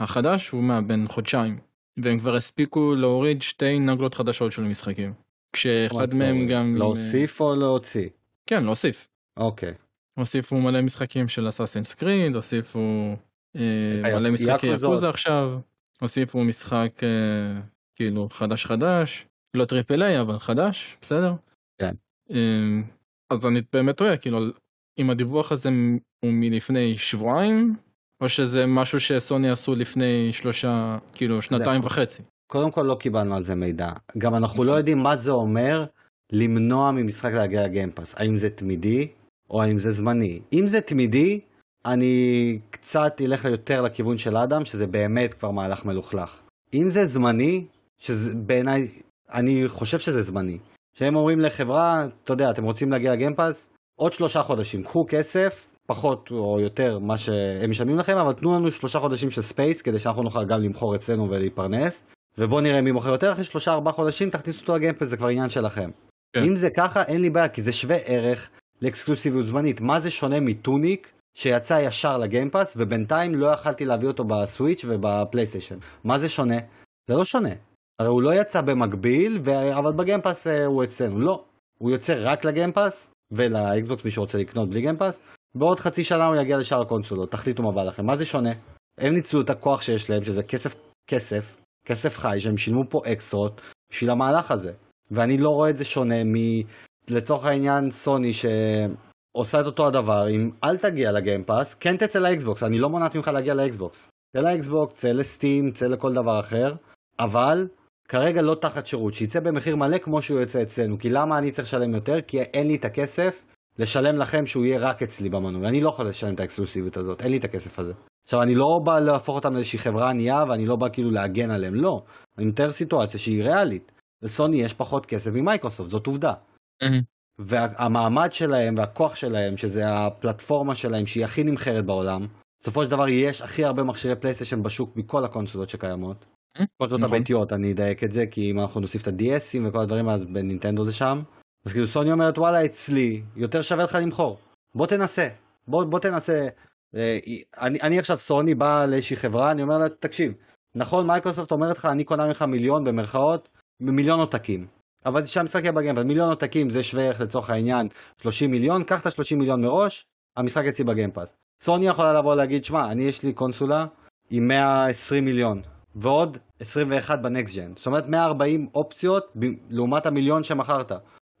החדש הוא מה בין חודשיים והם כבר הספיקו להוריד שתי נגלות חדשות של משחקים כשאחד מהם גם להוסיף או להוציא? כן להוסיף אוקיי. הוסיפו מלא משחקים של אסאסינס קריד הוסיפו אה, היק- מלא משחקי. יקוזה עכשיו הוסיפו משחק אה, כאילו חדש חדש לא triple A אבל חדש בסדר. כן. אה, אז אני באמת תוהה כאילו אם הדיווח הזה הוא מלפני שבועיים או שזה משהו שסוני עשו לפני שלושה כאילו שנתיים זה- וחצי. קודם כל לא קיבלנו על זה מידע. גם אנחנו נכון. לא יודעים מה זה אומר למנוע ממשחק להגיע לגיימפאס. האם זה תמידי או האם זה זמני. אם זה תמידי, אני קצת אלך יותר לכיוון של אדם, שזה באמת כבר מהלך מלוכלך. אם זה זמני, שזה בעיניי, אני חושב שזה זמני. שהם אומרים לחברה, אתה יודע, אתם רוצים להגיע לגיימפאס? עוד שלושה חודשים, קחו כסף, פחות או יותר מה שהם משלמים לכם, אבל תנו לנו שלושה חודשים של space, כדי שאנחנו נוכל גם למכור אצלנו ולהתפרנס. ובואו נראה מי מוכר יותר, אחרי שלושה ארבעה חודשים תכניסו אותו לגיימפאס, זה כבר עניין שלכם. כן. אם זה ככה, אין לי בעיה, כי זה שווה ערך לאקסקלוסיביות זמנית. מה זה שונה מ Tunic שיצא ישר לגיימפאס, ובינתיים לא יכלתי להביא אותו בסוויץ' ובפלייסטיישן? מה זה שונה? זה לא שונה. הרי הוא לא יצא במקביל, ו... אבל בגיימפאס אה, הוא אצלנו. לא. הוא יוצא רק לגיימפאס, ולאקסבוקס מי שרוצה לקנות בלי גיימפאס, בעוד חצי שנה הוא יגיע לשאר הקונסולות, תחליטו מה בא לכם. מה זה שונה? הם ניצלו את הכוח שיש להם, שזה כסף, כסף, כסף חי, שהם שילמו פה אקסטרות בשביל המהלך הזה. ואני לא רואה את זה שונה מ... לצורך העניין סוני עושה את אותו הדבר אם אל תגיע לגיימפאס, כן תצא לאקסבוקס, אני לא מונעת ממך להגיע לאקסבוקס. צא לאקסבוקס, צא ל Steam, צא לכל דבר אחר, אבל כרגע לא תחת שירות, שיצא במחיר מלא כמו שהוא יוצא אצלנו. כי למה אני צריך לשלם יותר? כי אין לי את הכסף לשלם לכם שהוא יהיה רק אצלי במנוי. אני לא יכול לשלם את האקסקלוסיביות הזאת, אין לי את הכסף הזה. עכשיו, אני לא בא להפוך אותם לאיזושהי חברה ענייה, ואני לא בא כאילו להגן עליהם, לא. אני מתאר סיטואציה שהיא ריאלית. לסוני יש פחות כסף ממייקרוסופט, זאת עובדה. והמעמד שלהם והכוח שלהם, שזה הפלטפורמה שלהם שהיא הכי נמכרת בעולם, בסופו של דבר יש הכי הרבה מכשירי פלייסטיישן בשוק מכל הקונסולות שקיימות. קונסולות נכון. הביתיות, אני אדייק את זה, כי אם אנחנו נוסיף את ה-DSים וכל הדברים, אז בנינטנדו זה שם. אז כאילו סוני אומרת, וואלה, אצלי, יותר שווה לך למכור. בוא תנסה. בוא, בוא תנסה. אה, אני, אני עכשיו סוני בא לאיזושהי חברה, אני אומר לה, תקשיב, נכון מייקרוסופט אומרת לך, אני קונה ממך מיליון במרכאות, מיליון עותקים. אבל שהמשחק יהיה בגיימפאס, מיליון עותקים זה שווה ערך לצורך העניין 30 מיליון, קח את ה-30 מיליון מראש, המשחק אצלי בגיימפאס. סוני יכולה לבוא ולהגיד, שמע, אני יש לי קונסולה עם 120 מיליון, ועוד 21 ב next gen. זאת אומרת 140 אופציות ב- לעומת המיליון שמכרת.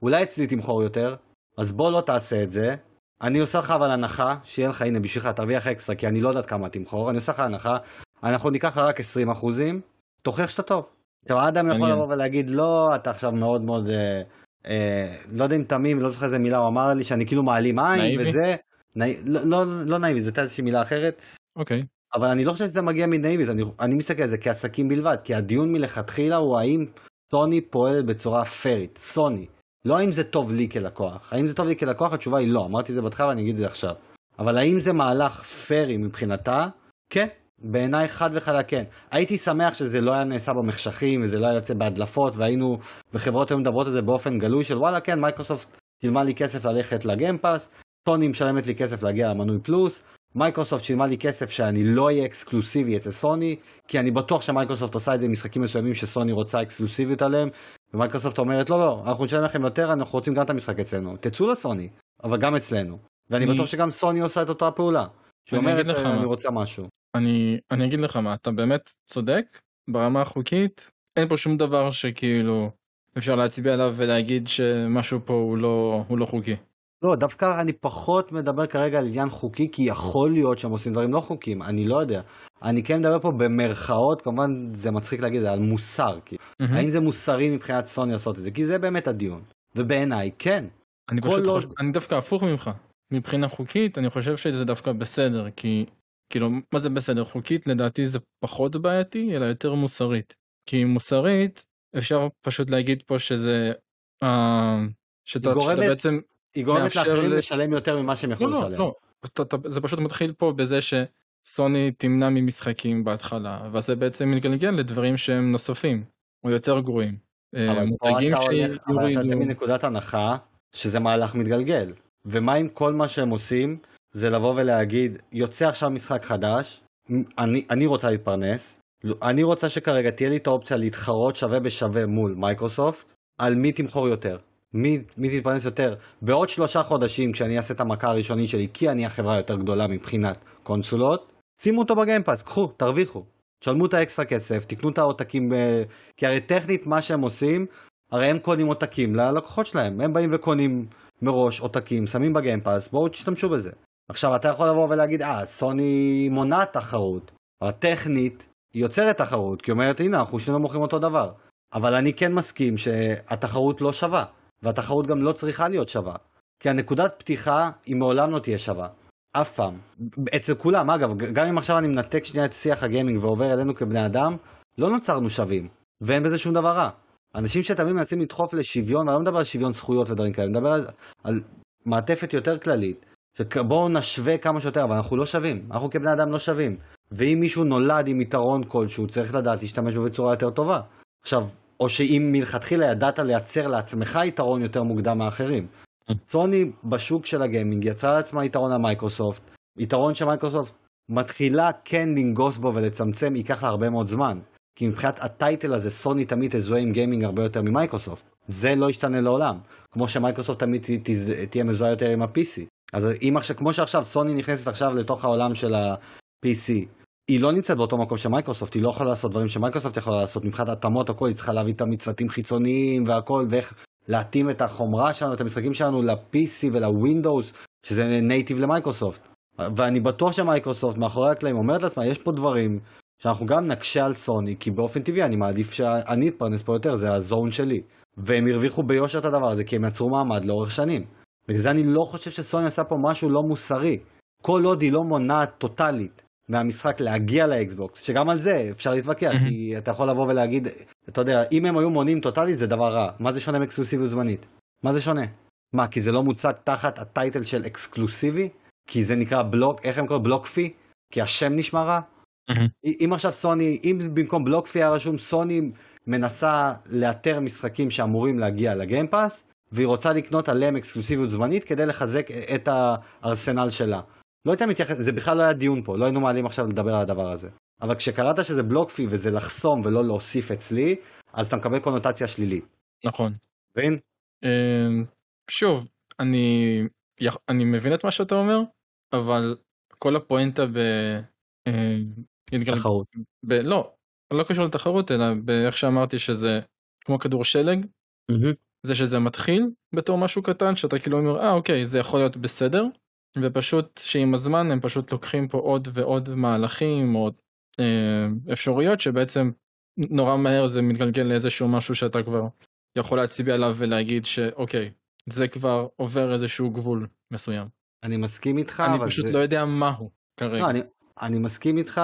אולי אצלי תמכור יותר, אז בוא לא תעשה את זה. אני עושה לך אבל הנחה, שיהיה לך, הנה בשבילך, תרוויח אקסטרה, כי אני לא יודעת כמה תמכור, אני עושה לך הנחה, אנחנו ניקח רק 20 אחוזים, תוכיח שאתה טוב. עכשיו האדם יכול. לבוא ולהגיד, לא, אתה עכשיו מאוד מאוד, אה, אה, לא יודע אם תמים, לא זוכר איזה מילה הוא אמר לי, שאני כאילו מעלים עין? וזה, נאי, לא, לא, לא נאיבי, הייתה איזושהי מילה אחרת, אוקיי. אבל אני לא חושב שזה מגיע מנאיבית, אני, אני מסתכל על זה כעסקים בלבד, כי הדיון מלכתחילה הוא האם סוני פועלת בצורה פיירית, סוני. לא האם זה טוב לי כלקוח. האם זה טוב לי כלקוח? התשובה היא לא, אמרתי את זה בהתחלה ואני אגיד את זה עכשיו. אבל האם זה מהלך פיירי מבחינתה? כן. בעיניי חד וחלק כן. הייתי שמח שזה לא היה נעשה במחשכים וזה לא היה יוצא בהדלפות והיינו, וחברות היו מדברות על זה באופן גלוי של וואלה כן, מייקרוסופט שילמה לי כסף ללכת לגיימפאס, סוני משלמת לי כסף להגיע למנוי פלוס, מייקרוסופט שילמה לי כסף שאני לא אהיה אקסקלוסיבי אצל סוני, כי אני בטוח שמייקרוסופט עושה את זה עם משחקים מסוימים שסוני רוצה אקסקלוסיביות עליהם, ומייקרוסופט אומרת לא לא, אנחנו נשלם לכם יותר, אנחנו רוצים גם את המשחק אצלנו, תצאו לסוני, אבל גם אצלנו. ואני אני- בטוח שגם סוני עושה את אותה פעולה. שהיא אני אומרת אגיד לך "אה, מה. אני רוצה משהו. אני, אני אגיד לך מה, אתה באמת צודק, ברמה החוקית, אין פה שום דבר שכאילו אפשר להצביע עליו ולהגיד שמשהו פה הוא לא, הוא לא חוקי. לא, דווקא אני פחות מדבר כרגע על עניין חוקי, כי יכול להיות שהם עושים דברים לא חוקיים, אני לא יודע. אני כן מדבר פה במרכאות, כמובן זה מצחיק להגיד זה, על מוסר. כי... מהמם. האם זה מוסרי מבחינת סוני לעשות את זה? כי זה באמת הדיון. ובעיניי, כן. אני פשוט עוד- חושב, אני דווקא הפוך ממך. מבחינה חוקית אני חושב שזה דווקא בסדר, כי כאילו מה זה בסדר? חוקית לדעתי זה פחות בעייתי, אלא יותר מוסרית. כי מוסרית אפשר פשוט להגיד פה שזה, אה, שאתה, בעצם, היא גורמת לאחרים ל- לשלם יותר ממה שהם לא יכולים לא לשלם. לא, אתה, זה פשוט מתחיל פה בזה שסוני תמנע ממשחקים בהתחלה, ואז זה בעצם מתגלגל לדברים שהם נוספים, או יותר גרועים. אה, אבל פה אתה הולך, אבל אתה יוצא מנקודת הנחה שזה מהלך מתגלגל. ומה אם כל מה שהם עושים זה לבוא ולהגיד, יוצא עכשיו משחק חדש, אני, אני רוצה להתפרנס, אני רוצה שכרגע תהיה לי את האופציה להתחרות שווה בשווה מול מייקרוסופט, על מי תמכור יותר. מי, מי תתפרנס יותר. בעוד שלושה חודשים כשאני אעשה את המכה הראשונית שלי, כי אני החברה היותר גדולה מבחינת קונסולות, שימו אותו בגיימפאס, קחו, תרוויחו. תשלמו את האקסטרה כסף, תקנו את העותקים, ב- כי הרי טכנית מה שהם עושים, הרי הם קונים עותקים ללקוחות שלהם, הם באים וקונים מראש עותקים, שמים בגיימפאס, בואו תשתמשו בזה. עכשיו אתה יכול לבוא ולהגיד, אה, סוני מונעת תחרות, אבל טכנית היא יוצרת תחרות, כי אומרת, הנה, אנחנו שנינו מוכרים אותו דבר. אבל אני כן מסכים שהתחרות לא שווה, והתחרות גם לא צריכה להיות שווה. כי הנקודת פתיחה היא מעולם לא תהיה שווה. אף פעם. אצל כולם, אגב, גם אם עכשיו אני מנתק שנייה את שיח הגיימינג ועובר אלינו כבני אדם, לא נוצרנו שווים, ואין בזה שום דבר רע. אנשים שתמיד מנסים לדחוף לשוויון, ואני לא מדבר על שוויון זכויות ודברים כאלה, אני מדבר על, על מעטפת יותר כללית, שבואו נשווה כמה שיותר, אבל אנחנו לא שווים, אנחנו כבני אדם לא שווים. ואם מישהו נולד עם יתרון כלשהו, צריך לדעת להשתמש בו בצורה יותר טובה. עכשיו, או שאם מלכתחילה ידעת לייצר לעצמך יתרון יותר מוקדם מאחרים. סוני בשוק של הגיימינג יצרה לעצמה יתרון למייקרוסופט, יתרון שמייקרוסופט מתחילה כן לנגוס בו ולצמצם, ייקח לה הרבה מאוד זמן. כי מבחינת ה title הזה, סוני תמיד תזוהה עם גיימינג הרבה יותר ממייקרוסופט. זה לא ישתנה לעולם. כמו שמייקרוסופט תמיד תהיה מזוהה יותר עם ה-PC. אז אם עכשיו, כמו שעכשיו סוני נכנסת עכשיו לתוך העולם של ה-PC, היא לא נמצאת באותו מקום שמייקרוסופט, היא לא יכולה לעשות דברים שמייקרוסופט יכולה לעשות, מבחינת התאמות הכל, היא צריכה להביא את הצוותים חיצוניים והכל, ואיך להתאים את החומרה שלנו, את המשחקים שלנו ל-PC ול-Windows, שזה native למייקרוסופט. ואני בטוח שמייקרוסופט מאחורי הקלעים אומרת לעצמה, יש פה דברים שאנחנו גם נקשה על סוני, כי באופן טבעי אני מעדיף שאני אתפרנס פה יותר, זה ה zone שלי. והם הרוויחו ביושר את הדבר הזה, כי הם יצרו מעמד לאורך שנים. בגלל זה אני לא חושב שסוני עשה פה משהו לא מוסרי. כל עוד היא לא מונעת טוטאלית מהמשחק להגיע לאקסבוקס, שגם על זה אפשר להתווכח, mm-hmm. כי אתה יכול לבוא ולהגיד, אתה יודע, אם הם היו מונעים טוטאלית זה דבר רע. מה זה שונה מאקסקלוסיביות זמנית? מה זה שונה? מה, כי זה לא מוצג תחת הטייטל של אקסקלוסיבי? כי זה נקרא בלוק, איך הם קוראים? בלוק פי? כי השם נשמע רע? אם עכשיו סוני, אם במקום בלוק פי היה רשום סוני מנסה לאתר משחקים שאמורים להגיע לגיימפאס, והיא רוצה לקנות עליהם אקסקלוסיביות זמנית כדי לחזק את הארסנל שלה. לא הייתה מתייחסת, זה בכלל לא היה דיון פה, לא היינו מעלים עכשיו לדבר על הדבר הזה. אבל כשקראת שזה בלוקפי וזה לחסום ולא להוסיף אצלי, אז אתה מקבל קונוטציה שלילית. נכון. מבין? אמ, שוב, אני, אני מבין את מה שאתה אומר, אבל כל הפואנטה ב... אמ, תחרות. ב... לא, לא קשור לתחרות, אלא באיך שאמרתי שזה כמו כדור שלג. Mm-hmm. זה שזה מתחיל בתור משהו קטן, שאתה כאילו אומר, אה אוקיי, זה יכול להיות בסדר, ופשוט שעם הזמן הם פשוט לוקחים פה עוד ועוד מהלכים, או אה, אפשרויות שבעצם נורא מהר זה מתגלגל לאיזשהו משהו שאתה כבר יכול להצביע עליו ולהגיד שאוקיי, זה כבר עובר איזשהו גבול מסוים. אני מסכים איתך, אני אבל פשוט זה... לא יודע מהו כרגע. לא, אני, אני מסכים איתך,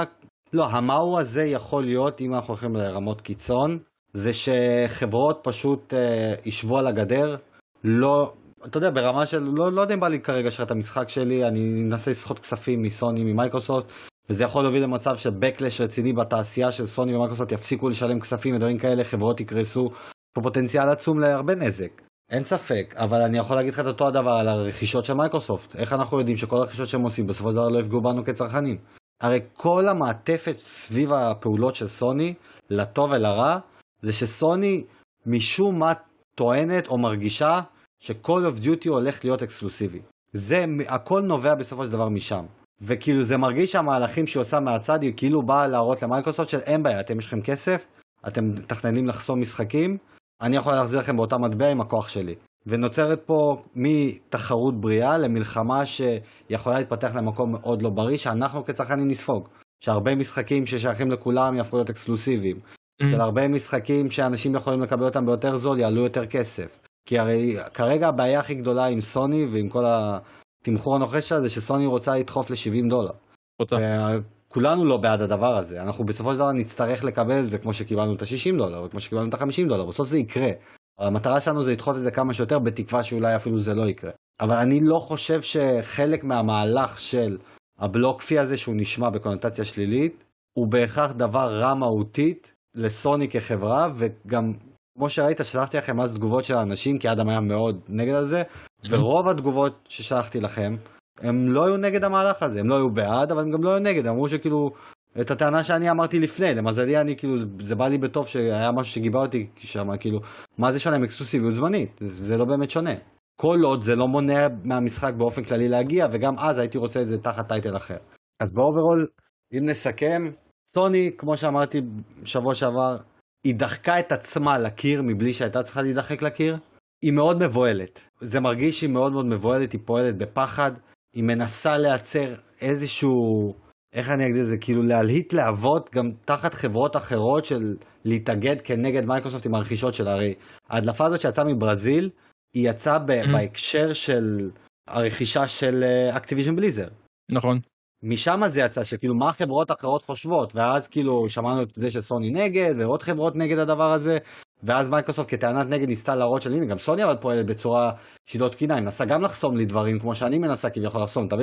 לא, המהו הזה יכול להיות, אם אנחנו הולכים לרמות קיצון, זה שחברות פשוט אה, ישבו על הגדר, לא, אתה יודע, ברמה של, לא, לא יודע אם בא לי כרגע לשחרר את המשחק שלי, אני אנסה לסחוט כספים מסוני, ממייקרוסופט, וזה יכול להוביל למצב של backlash רציני בתעשייה של סוני ומייקרוסופט יפסיקו לשלם כספים ודברים כאלה, חברות יקרסו, פה פוטנציאל עצום להרבה נזק. אין ספק, אבל אני יכול להגיד לך את אותו הדבר על הרכישות של מייקרוסופט. איך אנחנו יודעים שכל הרכישות שהם עושים בסופו של דבר לא יפגעו בנו כצרכנים? הרי כל המעטפת סביב הפעולות של סוני, לטוב ולרע, זה שסוני משום מה טוענת או מרגישה ש-call of duty הולך להיות אקסקלוסיבי. זה, הכל נובע בסופו של דבר משם. וכאילו זה מרגיש שהמהלכים שהיא עושה מהצד היא כאילו באה להראות למייקרוסופט של אין בעיה, אתם יש לכם כסף, אתם מתכננים לחסום משחקים, אני יכול להחזיר לכם באותה מטבע עם הכוח שלי. ונוצרת פה מתחרות בריאה למלחמה שיכולה להתפתח למקום מאוד לא בריא, שאנחנו כצרכנים נספוג. שהרבה משחקים ששייכים לכולם יהפכו להיות אקסקלוסיביים. Mm-hmm. של הרבה משחקים שאנשים יכולים לקבל אותם ביותר זול יעלו יותר כסף. כי הרי כרגע הבעיה הכי גדולה עם סוני ועם כל התמחור הנוכחי שלה זה שסוני רוצה לדחוף ל-70 דולר. כולנו לא בעד הדבר הזה, אנחנו בסופו של דבר נצטרך לקבל זה כמו שקיבלנו את ה-60 דולר, כמו שקיבלנו את ה-50 דולר, בסוף זה יקרה. המטרה שלנו זה לדחות את זה כמה שיותר, בתקווה שאולי אפילו זה לא יקרה. אבל אני לא חושב שחלק מהמהלך של הבלוקפי הזה, שהוא נשמע בקונוטציה שלילית, הוא בהכרח דבר רע מהותית לסוני כחברה, וגם כמו שראית, שלחתי לכם אז תגובות של האנשים, כי אדם היה מאוד נגד על זה, ורוב התגובות ששלחתי לכם, הם לא היו נגד המהלך הזה, הם לא היו בעד, אבל הם גם לא היו נגד, אמרו שכאילו, את הטענה שאני אמרתי לפני, למזלי אני כאילו, זה בא לי בטוב שהיה משהו שגיבה אותי שם, כאילו, מה זה שונה עם אקסקלוסיביות זמנית? זה לא באמת שונה. כל עוד זה לא מונע מהמשחק באופן כללי להגיע, וגם אז הייתי רוצה את זה תחת title אחר. אז ב overall, אם נסכם, סוני, כמו שאמרתי שבוע שעבר, היא דחקה את עצמה לקיר מבלי שהייתה צריכה להידחק לקיר. היא מאוד מבוהלת. זה מרגיש שהיא מאוד מאוד מבוהלת, היא פועלת בפחד, היא מנסה לייצר איזשהו, איך אני אגיד את זה, כאילו להלהיט להבות גם תחת חברות אחרות של להתאגד כנגד מייקרוסופט עם הרכישות שלה. הרי ההדלפה הזאת שיצאה מברזיל, היא יצאה ב- mm. בהקשר של הרכישה של אקטיביז'ן uh, בליזרד. נכון. משם זה יצא, שכאילו מה החברות האחרות חושבות, ואז כאילו שמענו את זה שסוני נגד, ועוד חברות נגד הדבר הזה, ואז מייקרוסופט כטענת נגד ניסתה להראות של הנה, גם סוני אבל פועלת בצורה שהיא לא תקינה, היא מנסה גם לחסום לי דברים כמו שאני מנסה כביכול לחסום, אתה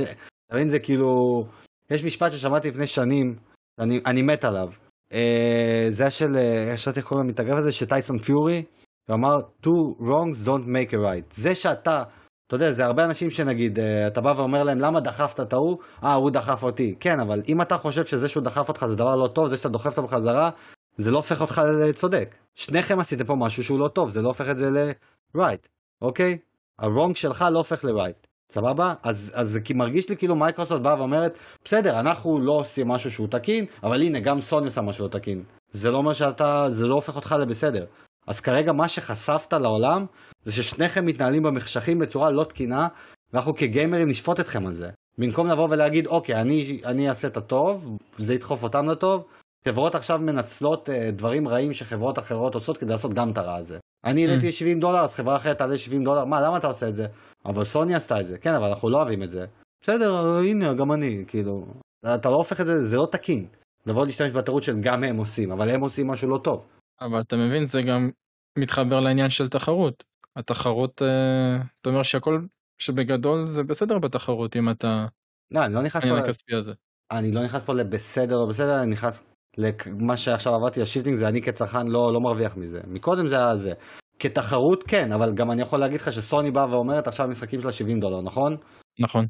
מבין? זה כאילו, יש משפט ששמעתי לפני שנים, אני, מת עליו. אה, זה היה של, איך שאתה קוראים למתאגרף הזה, שטייסון פיורי, הוא אמר, two wrongs don't make a right. זה שאתה אתה יודע, זה הרבה אנשים שנגיד, אה, אתה בא ואומר להם, למה דחפת את ההוא? אה, הוא דחף אותי. כן, אבל אם אתה חושב שזה שהוא דחף אותך זה דבר לא טוב, זה שאתה דוחף אותו בחזרה, זה לא הופך אותך לצודק. שניכם עשיתם פה משהו שהוא לא טוב, זה לא הופך את זה ל-right, אוקיי? ה-wrong שלך לא הופך ל-right. סבבה? אז, אז זה מרגיש לי כאילו מייקרוסופט באה ואומרת, בסדר, אנחנו לא עושים משהו שהוא תקין, אבל הנה, גם סוני עושה משהו לא תקין. זה לא אומר שאתה, זה לא הופך אותך לבסדר. אז כרגע מה שחשפת לעולם זה ששניכם מתנהלים במחשכים בצורה לא תקינה ואנחנו כגיימרים נשפוט אתכם על זה. במקום לבוא ולהגיד, אוקיי, אני, אני אעשה את הטוב, זה ידחוף אותם לטוב, חברות עכשיו מנצלות uh, דברים רעים שחברות אחרות עושות כדי לעשות גם את הרע הזה. אני Mm. העליתי 70 דולר, אז חברה אחרת תעלה 70 דולר, מה, למה אתה עושה את זה? אבל סוני עשתה את זה, כן, אבל אנחנו לא אוהבים את זה. בסדר, הנה, גם אני, כאילו, אתה לא הופך את זה, זה לא תקין. לבוא להשתמש בתירוץ של גם הם עושים, אבל הם עושים משהו לא טוב. אבל אתה מבין, זה גם מתחבר לעניין של תחרות. התחרות, אה, אתה אומר שהכל, שבגדול זה בסדר בתחרות אם אתה, לא, אני לא נכנס פה, הכספי הזה. אני לא נכנס פה לבסדר או בסדר, אני נכנס למה שעכשיו עברתי ל shifting, זה אני כצרכן לא, לא מרוויח מזה. מקודם זה היה זה. כתחרות כן, אבל גם אני יכול להגיד לך שסוני באה ואומרת עכשיו המשחקים שלה 70 דולר, נכון? נכון.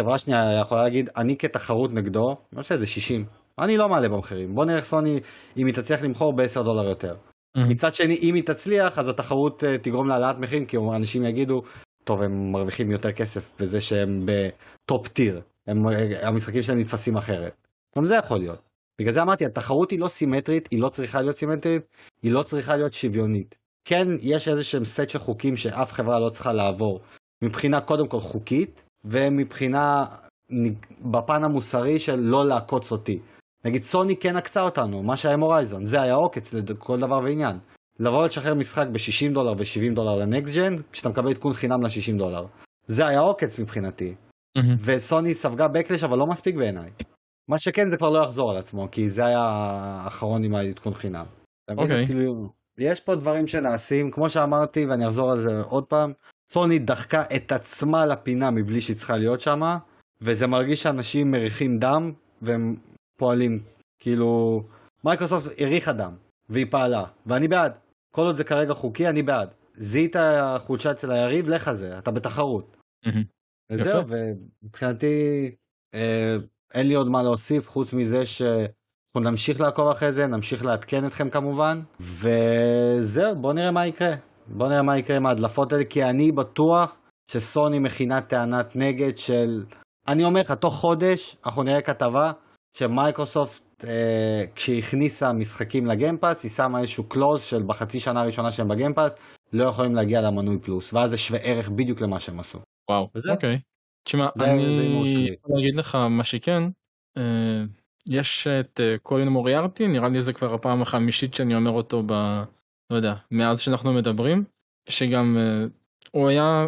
חברה שנייה יכולה להגיד, אני כתחרות נגדו, אני חושב שזה 60. אני לא מעלה במחירים. בוא נראה איך סוני, אם היא תצליח למכור ב-10 דולר יותר. Mhm. מצד שני, אם היא תצליח, אז התחרות אה, תגרום להעלאת מחירים, כי אנשים יגידו, טוב, הם מרוויחים יותר כסף בזה שהם בטופ טיר. הם, אה, המשחקים שלהם נתפסים אחרת. גם זה יכול להיות. בגלל זה אמרתי, התחרות היא לא סימטרית, היא לא צריכה להיות סימטרית, היא לא צריכה להיות שוויונית. כן, יש איזה שהם סט של חוקים שאף חברה לא צריכה לעבור. מבחינה קודם כל חוקית, ומבחינה בפן המוסרי של לא לעקוץ אותי. נגיד סוני כן עקצה אותנו, מה שהיה עם הורייזון, זה היה עוקץ לכל דבר ועניין. לבוא לשחרר משחק ב-60 דולר ו-70 דולר לנקסט ג'ן, כשאתה מקבל עדכון חינם ל-60 דולר. זה היה עוקץ מבחינתי. Mhm. וסוני ספגה בקלש אבל לא מספיק בעיניי. מה שכן זה כבר לא יחזור על עצמו, כי זה היה האחרון עם העדכון חינם. מבין? אוקיי. כאילו, יש פה דברים שנעשים, כמו שאמרתי ואני אחזור על זה עוד פעם, סוני דחקה את עצמה לפינה מבלי שהיא צריכה להיות שמה, וזה מרגיש שאנשים מריחים דם והם פועלים, כאילו, מייקרוסופט הריחה דם, והיא פעלה, ואני בעד. כל עוד זה כרגע חוקי, אני בעד. זיהית חולשה אצל היריב, לך על זה, אתה בתחרות. וזהו, ומבחינתי אה, אין לי עוד מה להוסיף חוץ מזה שאנחנו נמשיך לעקוב אחרי זה, נמשיך לעדכן אתכם כמובן, וזהו, בוא נראה מה יקרה. בוא נראה מה יקרה עם ההדלפות האלה, כי אני בטוח שסוני מכינה טענת נגד של... אני אומר לך, תוך חודש אנחנו נראה כתבה שמייקרוסופט, אה, כשהיא הכניסה משחקים ל-Game Pass, היא שמה איזשהו clause של בחצי שנה הראשונה שהם ב-Game Pass, לא יכולים להגיע למנוי פלוס, ואז זה שווה ערך בדיוק למה שהם עשו. וואו. אוקיי. תשמע, זה- זה אני. יכול להגיד לך מה שכן, אה, יש את אה, קולין מוריארטי, נראה לי זה כבר הפעם החמישית שאני אומר אותו ב... לא יודע, מאז שאנחנו מדברים, שגם אה, הוא היה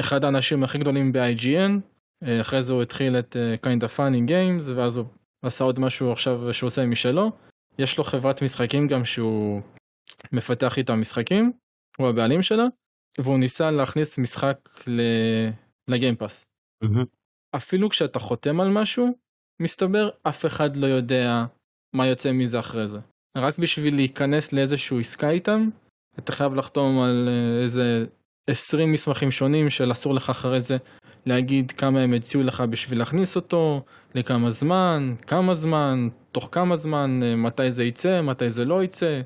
אחד האנשים הכי גדולים ב-IGN, אה, אחרי זה הוא התחיל את kind of funny games, ואז הוא עשה עוד משהו עכשיו שהוא עושה משלו. יש לו חברת משחקים גם שהוא מפתח איתה משחקים, הוא הבעלים שלה, והוא ניסה להכניס משחק ל... לגיימפאס. אפילו כשאתה חותם על משהו, מסתבר אף אחד לא יודע מה יוצא מזה אחרי זה. רק בשביל להיכנס לאיזשהו עסקה איתם, אתה חייב לחתום על אה, איזה 20 מסמכים שונים של אסור לך אחרי זה להגיד כמה הם הציעו לך בשביל להכניס אותו, לכמה זמן, כמה זמן, תוך כמה זמן, אה, מתי זה יצא, מתי זה לא יצא,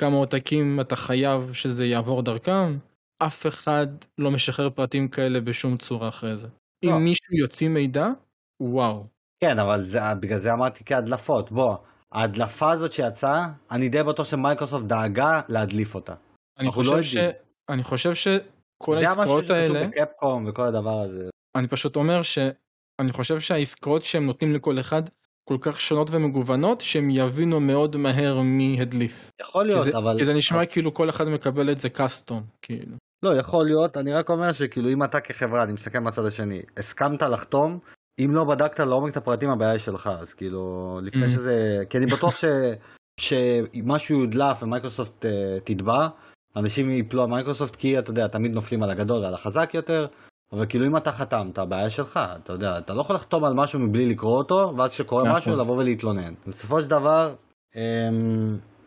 כמה עותקים אתה חייב שזה יעבור דרכם. אף אחד לא משחרר פרטים כאלה בשום צורה אחרי זה. לא. אם מישהו יוציא מידע, וואו. כן, אבל זה, בגלל זה אמרתי כהדלפות. בוא, ההדלפה הזאת שיצאה, אני די בטוח שמייקרוסופט דאגה להדליף אותה. אני לא חושב, ש... יודעים. אני חושב שכל זה המשהו העסקאות שקשור האלה, בקפקום וכל הדבר הזה. אני פשוט אומר שאני חושב שהעסקאות שהם נותנים לכל אחד כל כך שונות ומגוונות, שהם יבינו מאוד מהר מי הדליף. יכול כי להיות, זה, אבל... כי זה נשמע כאילו כל אחד מקבל את זה קאסטום, כאילו. לא, יכול להיות, אני רק אומר שכאילו אם אתה כחברה, אני מסתכל מהצד השני, הסכמת לחתום, אם לא בדקת לעומק את הפרטים הבעיה היא שלך, אז כאילו, לפני Mm. שזה... כי אני בטוח ש... שמשהו יודלף ומייקרוסופט uh, תתבע, אנשים ייפלו על מייקרוסופט כי אתה יודע, תמיד נופלים על הגדול ועל החזק יותר, אבל כאילו אם אתה חתמת, הבעיה שלך, אתה יודע, אתה לא יכול לחתום על משהו מבלי לקרוא אותו, ואז כשקורה מאה משהו. לבוא ולהתלונן. בסופו של דבר, um,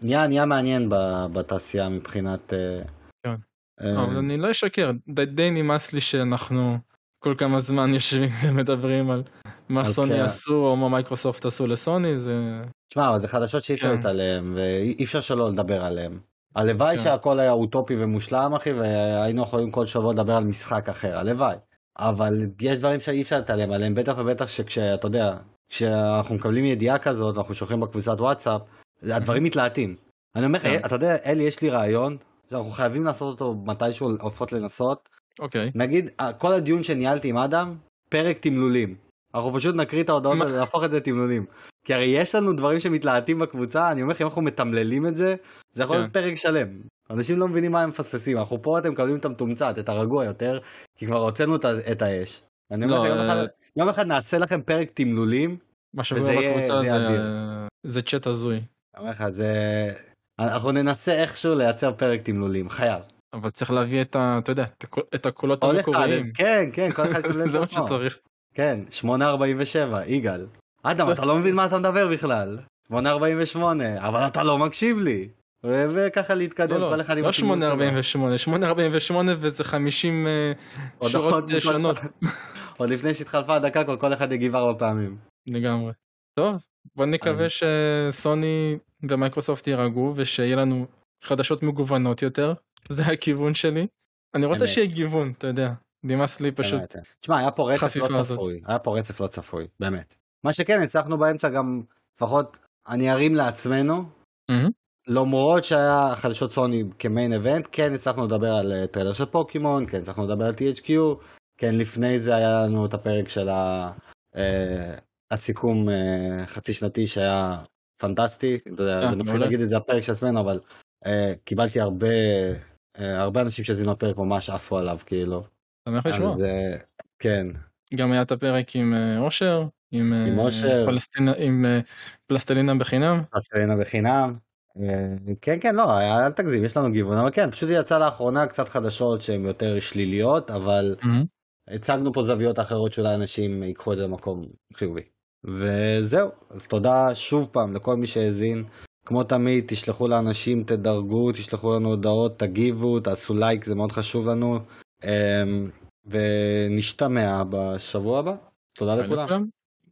נהיה, נהיה מעניין ב- בתעשייה מבחינת... Uh, כן. אה, אבל אני לא אשקר, די נמאס לי שאנחנו כל כמה זמן יושבים ומדברים על מה על סוני כן. עשו או מה מייקרוסופט עשו לסוני, זה... תשמע, אבל זה חדשות שאי אפשר כן. להתעלם, ואי אפשר שלא לדבר עליהן. הלוואי כן. שהכל היה אוטופי ומושלם, אחי, והיינו יכולים כל שבוע לדבר על משחק אחר, הלוואי. אבל יש דברים שאי אפשר להתעלם עליהם, בטח ובטח שכשאתה יודע, כשאנחנו מקבלים ידיעה כזאת, ואנחנו שולחים בקבוצת וואטסאפ, הדברים מתלהטים. אני אומר לך, כן. אתה יודע, אלי, יש לי רעיון, שאנחנו חייבים לעשות אותו מתישהו, לפחות לנסות, אוקיי. נגיד, אה, כל הדיון שניהלתי עם אדם, פרק תמלולים. אנחנו פשוט נקריא את ההודעות? האלה, נהפוך את זה לתמלולים. כי הרי יש לנו דברים שמתלהטים בקבוצה, אני אומר לכם, אנחנו מתמללים את זה, זה יכול כן. להיות פרק שלם. אנשים לא מבינים מה הם מפספסים, אנחנו פה אתם מקבלים את המתומצת, את הרגוע יותר, כי כבר הוצאנו את האש. אני אומר לא, לכם, יום אחד- אה, יום אחד נעשה לכם פרק תמלולים, מה שקורה בקבוצה זה זה צ'אט הזוי. אני אומר לך, זה... אנחנו ננסה איכשהו לייצר פרק תמלולים, חייב. אבל צריך להביא את ה... אתה יודע, את הקול- את הקולות כל המקוריים. כן, כן, כל אחד [LAUGHS] יקבל את זה מה עצמו. שצריך. כן, 847, יגאל. אדם, אתה לא מבין מה אתה מדבר בכלל. 848, אבל אתה לא מקשיב לי. וככה להתקדם, לא, כל לא, אחד עם לא התמלול שלו. 848, 848 וזה 50 אה, שורות אה, שונות [LAUGHS] עוד לפני שהתחלפה הדקה, כבר כל אחד יגיב ארבע פעמים. לגמרי. טוב, בוא נקווה שסוני ומייקרוסופט יירגעו ושיהיה לנו חדשות מגוונות יותר, [LAUGHS] זה הכיוון שלי. אני רוצה. שיהיה גיוון, אתה יודע, נמאס לי פשוט. באמת. תשמע, היה פה רצף לא. צפוי. היה פה רצף לא צפוי, באמת. מה שכן, הצלחנו באמצע גם, לפחות, אני ארים לעצמנו. למרות שהיה חדשות סוני כ main event, כן הצלחנו לדבר על אה, טריילר של פוקימון, כן הצלחנו לדבר על THQ, כן לפני זה היה לנו את הפרק של ה... אה, הסיכום אה, חצי שנתי שהיה פנטסטי, אתה יודע, אה, מצחיק מעולה. להגיד את זה הפרק של עצמנו, אבל אה, קיבלתי הרבה, אה, הרבה אנשים שהזינו לפרק ממש עפו עליו כאילו. שמח לשמוע. אז אה, כן, גם היה את הפרק עם אה, אושר, עם אה, עם אושר. פלסטינה- עם אה, פלסטלינה בחינם. אסטרנה בחינם. אה, כן כן לא אל תגזים יש לנו גיוון אבל כן פשוט יצא לאחרונה קצת חדשות שהן יותר שליליות אבל מהמם. הצגנו פה זוויות אחרות שאולי אנשים ייקחו את זה למקום חיובי. וזהו אז תודה שוב פעם לכל מי שהאזין. כמו תמיד תשלחו לאנשים תדרגו תשלחו לנו הודעות תגיבו תעשו לייק זה מאוד חשוב לנו. אמ, ונשתמע בשבוע הבא. תודה לכולם. לכולם.